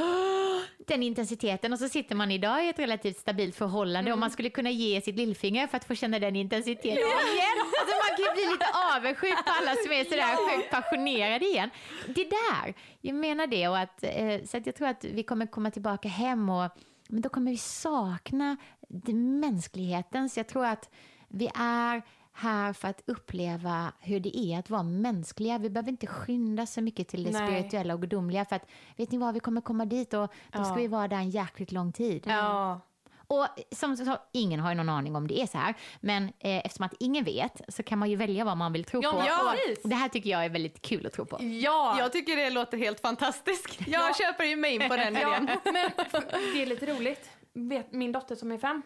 den intensiteten. Och så sitter man idag i ett relativt stabilt förhållande och man skulle kunna ge sitt lillfinger för att få känna den intensiteten igen. Alltså man kan ju bli lite avundsjuk på alla som är sådär sjukt passionerade igen. Det där, jag menar det. Och att, eh, så att jag tror att vi kommer komma tillbaka hem och men då kommer vi sakna mänskligheten. Så jag tror att vi är här för att uppleva hur det är att vara mänskliga. Vi behöver inte skynda så mycket till det Nej. spirituella och gudomliga för att vet ni vad, vi kommer komma dit och då ska Ja. vi vara där en jäkligt lång tid. Ja. Och som så, ingen har ju någon aning om det är så här, men eh, eftersom att ingen vet så kan man ju välja vad man vill tro Ja, på. ja, och det här tycker jag är väldigt kul att tro på. Ja! Jag tycker det låter helt fantastiskt. Jag Ja. köper ju mig in på den Ja, idén. men det är lite roligt. Vet, min dotter som är fem,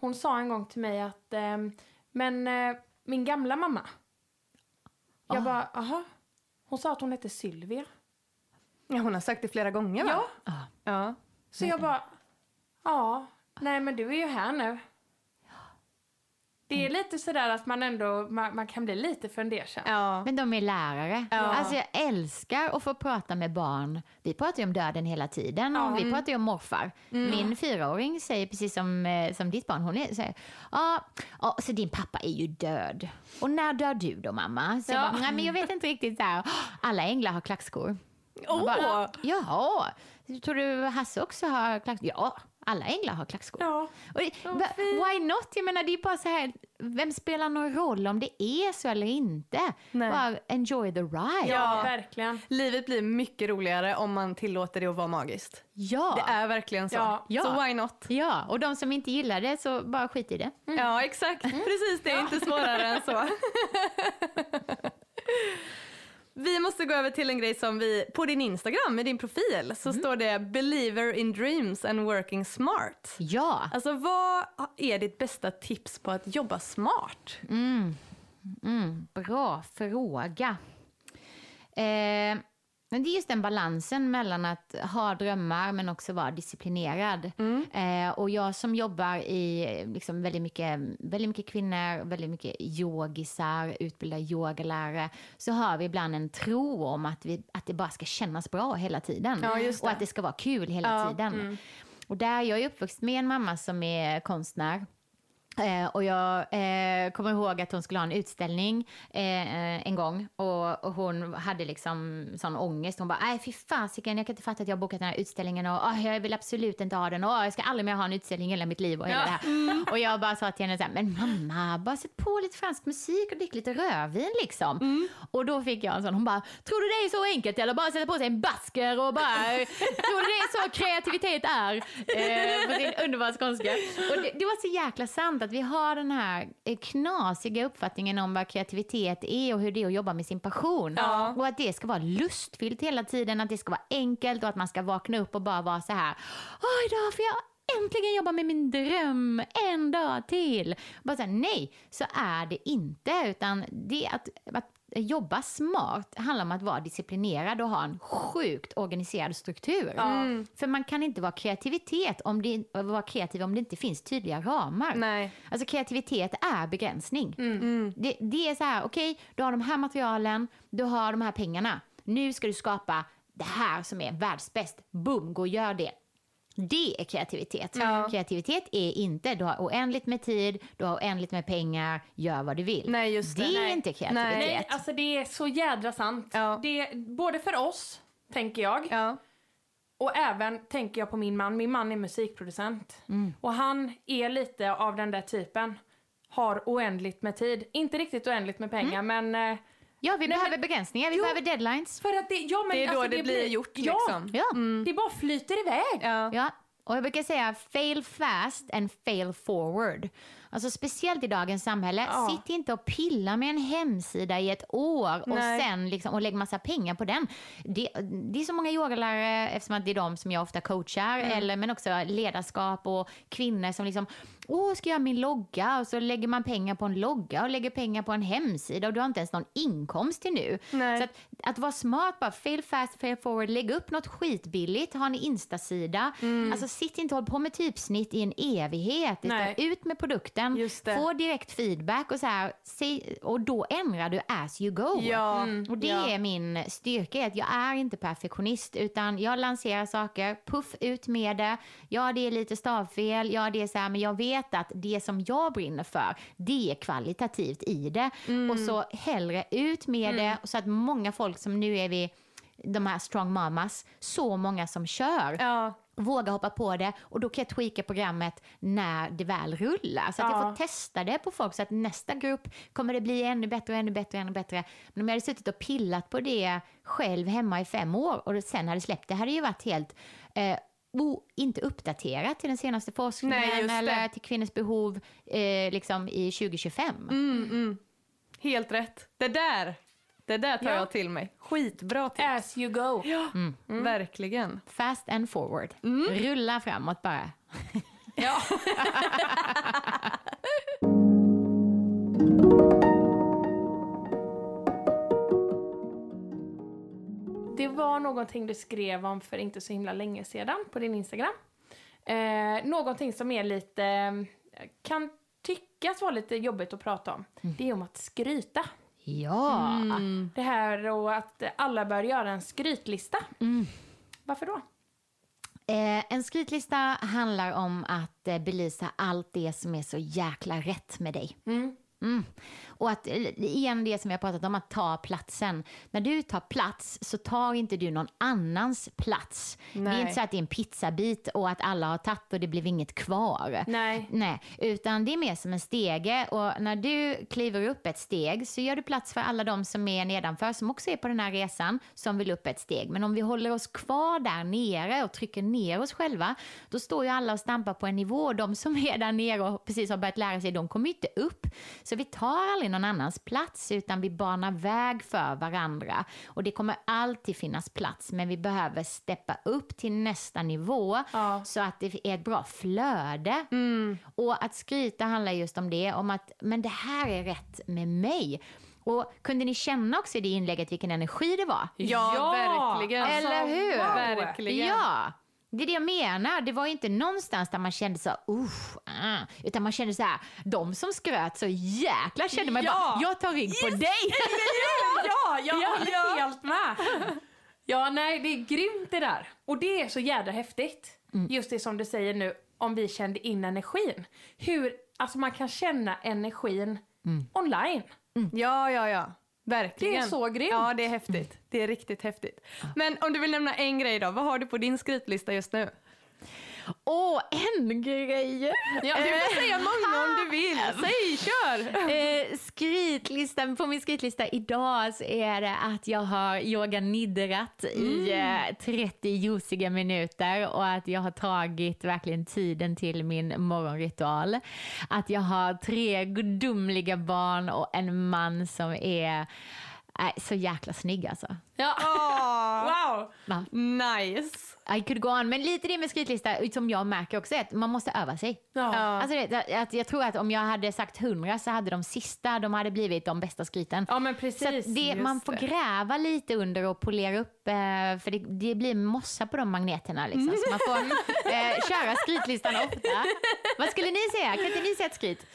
hon sa en gång till mig att ehm, men eh, min gamla mamma. Jag Ah. bara, aha. Hon sa att hon hette Sylvia. Ja, hon har sagt det flera gånger va? Ja, Ja. så jag bara, ja, nej men du är ju här nu. Det är lite sådär att man ändå, man, man kan bli lite fundersam. Ja. Men de är lärare. Ja. Alltså jag älskar att få prata med barn. Vi pratar ju om döden hela tiden och vi pratar ju om morfar. Min fyraåring säger precis som, eh, som ditt barn, hon är, säger ja, ja, så din pappa är ju död. Och när dör du då mamma? Så jag, Ja. bara, Nej, men jag vet inte riktigt så här. alla änglar har klackskor. Åh! Bara, Jaha, tror du Hasse också har klackskor? Ja, alla änglar har klackskor. Ja. Och det, why not? Jag menar, det är bara så här, vem spelar någon roll om det är så eller inte? Nej. Bara enjoy the ride. Ja, verkligen. Livet blir mycket roligare om man tillåter det att vara magiskt. Ja. Det är verkligen så. Ja. Ja. Så why not? ja, och de som inte gillar det, så bara skit i det. Ja, exakt. Precis, det är inte svårare än så. Vi måste gå över till en grej som vi, på din Instagram, med din profil, så står det “Believer in dreams and working smart”. Ja. Alltså vad är ditt bästa tips på att jobba smart? Mm, bra fråga. Eh, men det är just den balansen mellan att ha drömmar men också vara disciplinerad. Eh, och jag som jobbar i liksom väldigt, mycket, väldigt mycket kvinnor, väldigt mycket yogisar, utbildar yogalärare, så har vi ibland en tro om att, vi, att det bara ska kännas bra hela tiden. Ja. Och att det ska vara kul hela Ja, tiden. Och där, jag är uppvuxen med en mamma som är konstnär. Eh, och jag eh, kommer ihåg att hon skulle ha en utställning eh, en gång och, och hon hade liksom sån ångest. Hon bara, nej fy fasiken, jag kan inte fatta att jag har bokat den här utställningen och "Åh, jag vill absolut inte ha den och "Åh, jag ska aldrig mer ha en utställning i hela mitt liv och hela det här. Och jag bara sa till henne så här, men mamma, bara sätt på lite fransk musik och drick lite rödvin liksom. Och då fick jag en sån, hon bara, tror du det är så enkelt eller bara sätta på sig en basker och bara, tror du det är så kreativitet är? Eh, på sin underbara skånska. Och det, det var så jäkla sant att vi har den här eh, knasiga uppfattningen om vad kreativitet är och hur det är att jobba med sin passion. Ja. Och att det ska vara lustfyllt hela tiden, att det ska vara enkelt och att man ska vakna upp och bara vara så här, åh idag får jag äntligen jobba med min dröm en dag till. Bara så här, nej, så är det inte. Utan det är att, att jobba smart handlar om att vara disciplinerad och ha en sjukt organiserad struktur. För man kan inte vara kreativitet om det, vara kreativ om det inte finns tydliga ramar. Nej. Alltså kreativitet är begränsning. Det, det är så här, okej, du har de här materialen, du har de här pengarna. Nu ska du skapa det här som är världsbäst. Boom, gå och gör det. Det är kreativitet. Kreativitet är inte, du har oändligt med tid, du har oändligt med pengar, gör vad du vill. Nej, just det. det är Nej. inte kreativitet. Nej, alltså det är så jädra sant. Ja. Det är, både för oss, tänker jag, Ja. och även tänker jag på min man. Min man är musikproducent. Och han är lite av den där typen. Har oändligt med tid. Inte riktigt oändligt med pengar, men... Ja, vi Nej, behöver men- begränsningar, vi Jo. behöver deadlines. För att det, ja, men Det är då alltså, det blir gjort, ja, liksom. Ja. Det bara flyter iväg. Ja. Ja, och jag brukar säga fail fast and fail forward. Alltså speciellt i dagens samhälle, Ja. sitt inte och pilla med en hemsida i ett år och Nej. sen liksom, och lägg massa pengar på den. Det, det är så många yogalärare, eftersom att det är de som jag ofta coachar, Mm. eller, men också ledarskap och kvinnor som liksom, åh, ska jag göra min logga? Och så lägger man pengar på en logga och lägger pengar på en hemsida och du har inte ens någon inkomst till nu. Nej. Så att, att vara smart, bara fail fast, fail forward, lägg upp något skitbilligt, ha en Insta-sida. Mm. Alltså sitt inte och håll på med typsnitt i en evighet. Utan Nej. ut med produkten, få direkt feedback och så här, och då ändrar du as you go. Ja. Och det ja. är min styrka, att jag är inte perfektionist utan jag lanserar saker, puff ut med det. Ja, det är lite stavfel, ja det är så här, men jag vet att det som jag brinner för, det är kvalitativt i det. Och så hellre ut med det så att många folk som nu är vi de här strong mamas, så många som kör Ja. våga hoppa på det och då kan jag tweaka programmet när det väl rullar. Så att jag Ja. får testa det på folk så att nästa grupp kommer det bli ännu bättre och ännu bättre och ännu bättre. Men om jag hade suttit och pillat på det själv hemma i fem år och sen hade släppt det hade ju varit helt eh, o, inte uppdaterat till den senaste forskningen Nej, eller till kvinnors behov eh, liksom i 2025. Mm, mm. Helt rätt. Det där, det där tar Ja. jag till mig. Skitbra tips. As you go. Ja, verkligen. Fast and forward. Rulla framåt bara. Ja. Det var någonting du skrev om för inte så himla länge sedan på din Instagram. Eh, någonting som är lite, kan tyckas vara lite jobbigt att prata om. Det är om att skryta. Ja. Det här och att alla bör göra en skrytlista. Varför då? Eh, en skrytlista handlar om att eh, belysa allt det som är så jäkla rätt med dig. Mm. Och att, eh, igen det som jag pratat om, att ta platsen. När du tar plats så tar inte du någon annans plats. Det är Nej. inte så att det är en pizzabit och att alla har tagit och det blev inget kvar. Nej. Nej, utan det är mer som en stege och när du kliver upp ett steg så gör du plats för alla de som är nedanför som också är på den här resan som vill upp ett steg. Men om vi håller oss kvar där nere och trycker ner oss själva, då står ju alla och stampar på en nivå. De som är där nere och precis har börjat lära sig, de kommer inte upp. Så vi tar aldrig någon annans plats utan vi banar väg för varandra. Och det kommer alltid finnas plats, men vi behöver steppa upp till nästa nivå Ja. så att det är ett bra flöde. Och att skryta handlar just om det, om att men det här är rätt med mig. Och kunde ni känna också i det inlägget vilken energi det var? Ja, Ja, verkligen. alltså, Eller hur? wow. Verkligen. Ja, det är det jag menar. Det var inte någonstans där man kände så, uff, ah, utan man kände så här, de som skröt så jäkla kände man Ja. bara, jag tar rygg på dig. Ja, jag Ja. håller helt med. Ja, nej, det är grymt det där. Och det är så jädra häftigt. Just det som du säger nu, om vi kände in energin. Hur, alltså man kan känna energin online. Ja, ja, ja. Verkligen. Det är så grymt. Ja, det är häftigt. Det är riktigt häftigt. Men om du vill nämna en grej då, vad har du på din skrytlista just nu? Åh, en grej! Ja, du får säga många om du vill. Säg, kör! Eh, skrytlistan, på min skrytlista idag så är det att jag har yoga nidrat i eh, 30 juiciga minuter och att jag har tagit verkligen tiden till min morgonritual. Att jag har tre gudomliga barn och en man som är äh, så jäkla snygg alltså. Ja. Åh, Wow! Va? nice. I could go on. Men lite det med skrytlista som jag märker också är att man måste öva sig. Ja. Alltså det, att jag tror att om jag hade sagt 100 så hade de sista de hade blivit de bästa skryten. Ja, men Så precis. att det, man får det. gräva lite under och polera upp, eh, för det, det blir mossa på de magneterna. Liksom. Så man får eh, köra skrytlistan ofta. Vad skulle ni säga? Kan inte ni säga ett skryt?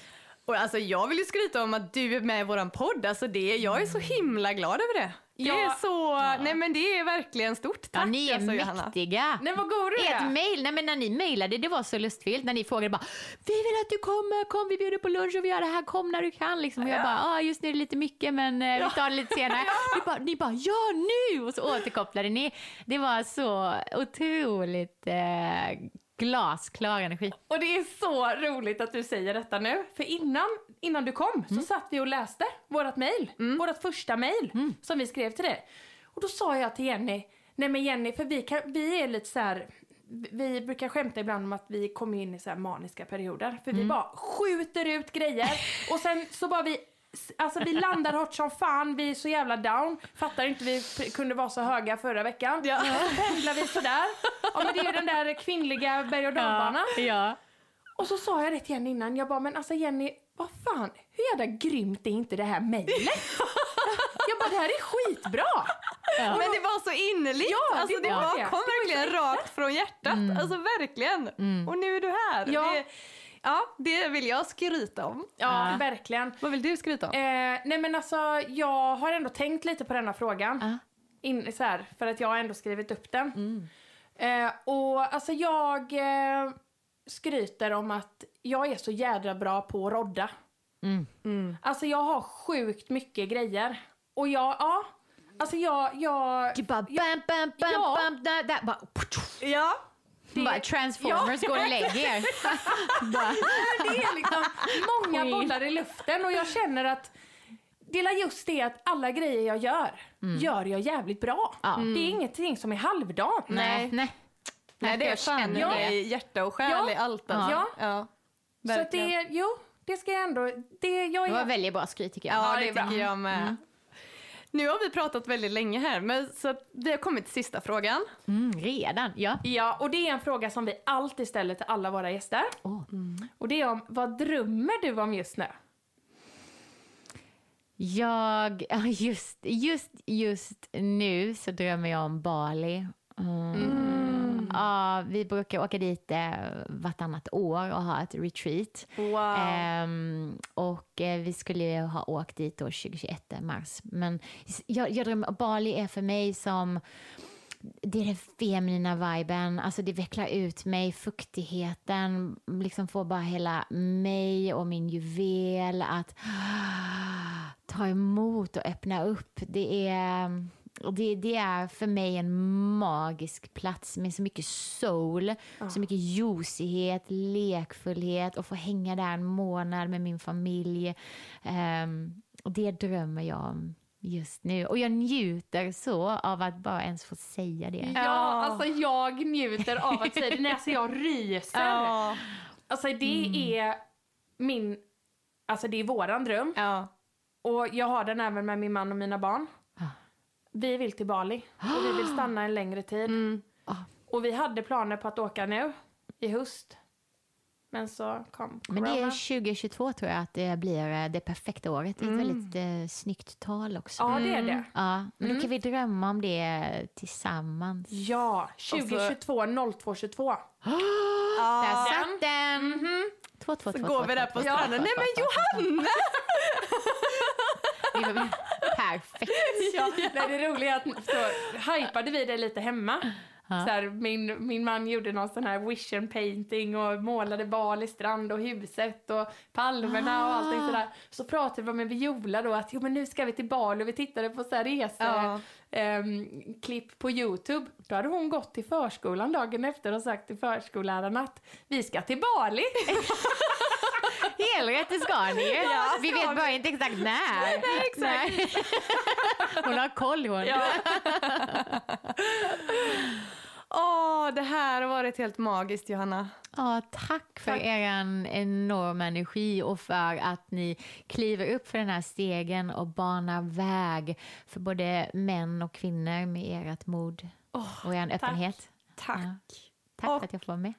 Och alltså, jag vill ju skryta om att du är med i våran podd. Alltså, det, jag är så himla glad över det. Det Ja. är så, nej men det är verkligen stort tack Ja, ni är alltså, Johanna. mäktiga. Nej, vad god du är. mail, nej men när ni mejlade, det var så lustfyllt när ni frågade bara Vi vill att du kommer, kom vi bjuder på lunch och vi gör det här, kom när du kan liksom. Och jag Ja. bara, ah, just nu är det lite mycket men eh, vi tar det lite senare. Ni, bara, ni bara, ja nu! Och så återkopplade ni. Det var så otroligt eh, glasklar energi. Och det är så roligt att du säger detta nu. För innan, innan du kom så satt vi och läste vårt mejl. Vårt första mejl som vi skrev till dig. Och då sa jag till Jenny, nej men Jenny, för vi, kan, vi är lite så här. Vi brukar skämta ibland om att vi kommer in i så här maniska perioder. För vi bara skjuter ut grejer. Och sen så bara vi Alltså vi landar hårt som fan, vi är så jävla down. Fattar inte vi kunde vara så höga förra veckan. Ja. Så pendlar vi sådär. Ja men det är ju den där kvinnliga berg och dalbanan. ja. Och så sa jag det till Jenny innan, jag bara men alltså Jenny, vad fan, hur jävla grymt är inte det här mejlet? jag bara det här är skitbra! Men det var så innerligt. Ja, alltså, det det var det. kom Det var verkligen rakt från hjärtat. Alltså verkligen. Och nu är du här. Ja. Det, ja, det vill jag skryta om. Ja, Ja. verkligen. Vad vill du skryta om? Eh, nej men alltså jag har ändå tänkt lite på denna frågan. Ja. In, så här, för att jag har ändå skrivit upp den. Eh, och alltså jag eh, skryter om att jag är så jädra bra på att rodda. Mm. Alltså jag har sjukt mycket grejer. Och jag, ja. Alltså jag, jag... Bara bam, bam, bam, Ja. bam, där, där. Bara, Ja. Bara transformers går och lägger er. Det är liksom många bollar i luften och jag känner att det är just det att alla grejer jag gör, gör jag jävligt bra. Ja. Det är ingenting som är halvdant. nej, nej. Nej, det är jag fan känner Ja. det i hjärta och själ Ja. i allt. Alltså. Ja. Ja. Så det, jo, det ska jag ändå, det, jag Det var är, väldigt bra skryt tycker jag. Ja, Ja, det det, är bra. tycker jag med. Nu har vi pratat väldigt länge här, men så vi har kommit till sista frågan. Mm, redan, ja. ja, och det är en fråga som vi alltid ställer till alla våra gäster. Åh. Och det är om, vad drömmer du om just nu? Jag, ja, just, just, just nu så drömmer jag om Bali. Mm. Ja, vi brukar åka dit eh, vartannat år och ha ett retreat. Wow. Ehm, och eh, vi skulle ju ha åkt dit då 2021 mars. Men jag, jag drömmer, Bali är för mig som det är den feminina viben, alltså det vecklar ut mig, fuktigheten, liksom får bara hela mig och min juvel att ta emot och öppna upp. Det är, det, det är för mig en magisk plats med så mycket soul, så mycket juicighet, lekfullhet och få hänga där en månad med min familj. Um, och det drömmer jag om just nu. Och jag njuter så av att bara ens få säga det. Ja, alltså jag njuter av att säga det. Alltså jag ryser. Ja. Alltså det är min, alltså det är våran dröm. Ja. Och jag har den även med min man och mina barn. Vi vill till Bali och vi vill stanna en längre tid. Mm. Ah. Och vi hade planer på att åka nu i höst. Men så kom Men corona. det är 2022 tror jag att det blir eh, det perfekta året. Det är ett väldigt eh, snyggt tal också. Ja, det är det. Ja, men då kan vi drömma om det tillsammans. Ja, 2022, 02, 22. Där satt den! Två, två, Så två, går två, vi där på stranden. Nej men Johanna! Perfekt. Ja, nej, det roliga är att så hypade vi det lite hemma. Så här, min, min man gjorde någon sån här vision painting och målade Bali strand och huset och palmerna och allting sådär. Så pratade vi med Viola då att jo men nu ska vi till Bali och vi tittade på så här rese, Ja. klipp på Youtube. Då hade hon gått till förskolan dagen efter och sagt till förskollärarna att vi ska till Bali. Helt rätt, det ska ni ju. Ja, Vi vet bara inte exakt när. Nej, exakt. Hon har koll hon. Ja. Åh, det här har varit helt magiskt Johanna. Ja, tack för Tack. er enorma energi och för att ni kliver upp för den här stegen och banar väg för både män och kvinnor med ert mod och er öppenhet. Tack. Ja. Tack Och- för att jag får vara med.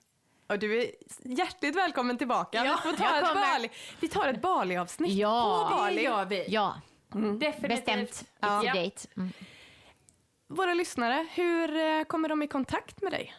Och du är hjärtligt välkommen tillbaka. Ja, vi, får ta jag ett kommer. Bali. vi tar ett Bali-avsnitt Ja. på Det Bali. gör vi. Ja, Definitivt. bestämt. Ja. a date. Mm. Våra lyssnare, hur eh, kommer de i kontakt med dig?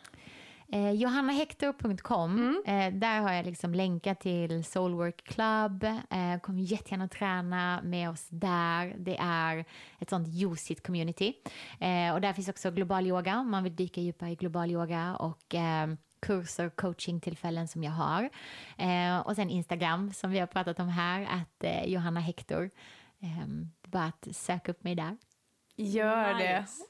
Eh, Johannahector.com. Eh, där har jag liksom länkat till Soulwork Club. Eh, kom jättegärna att träna med oss där. Det är ett sånt juicigt community. Eh, och där finns också global yoga om man vill dyka djupare i global yoga och eh, kurser och coachingtillfällen som jag har. Eh, och sen Instagram som vi har pratat om här, att eh, Johanna Hector. Eh, bara att söka upp mig där. Gör det. Nice.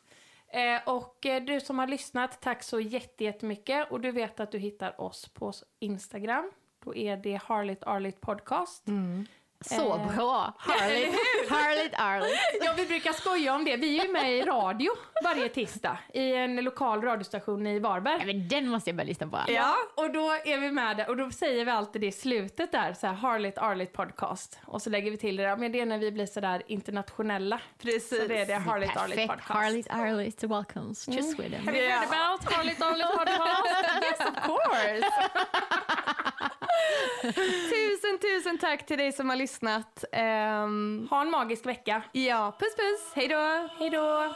Eh, och eh, du som har lyssnat, tack så jätte- jättemycket. Och du vet att du hittar oss på Instagram. Då är det Harligt Arligt Podcast. Så Eh, bra! Harligt, harligt, harligt. Ja, vi brukar skoja om det. Vi är ju med i radio varje tisdag i en lokal radiostation i Varberg. Ja, men den måste jag börja lyssna på. Ja, och då är vi med där och då säger vi alltid det i slutet där, så här Harligt Arligt Podcast. Och så lägger vi till det där, men det är när vi blir sådär internationella. Precis. Så det är det Harligt Arligt. Podcast. Harligt, harligt welcomes to Sweden. Have you heard about Harligt Arligt Podcast? yes, of course! Tusen, tusen tack till dig som har lyssnat. Ehm, Ha en magisk vecka. ja, puss puss. Hej då. Hej då!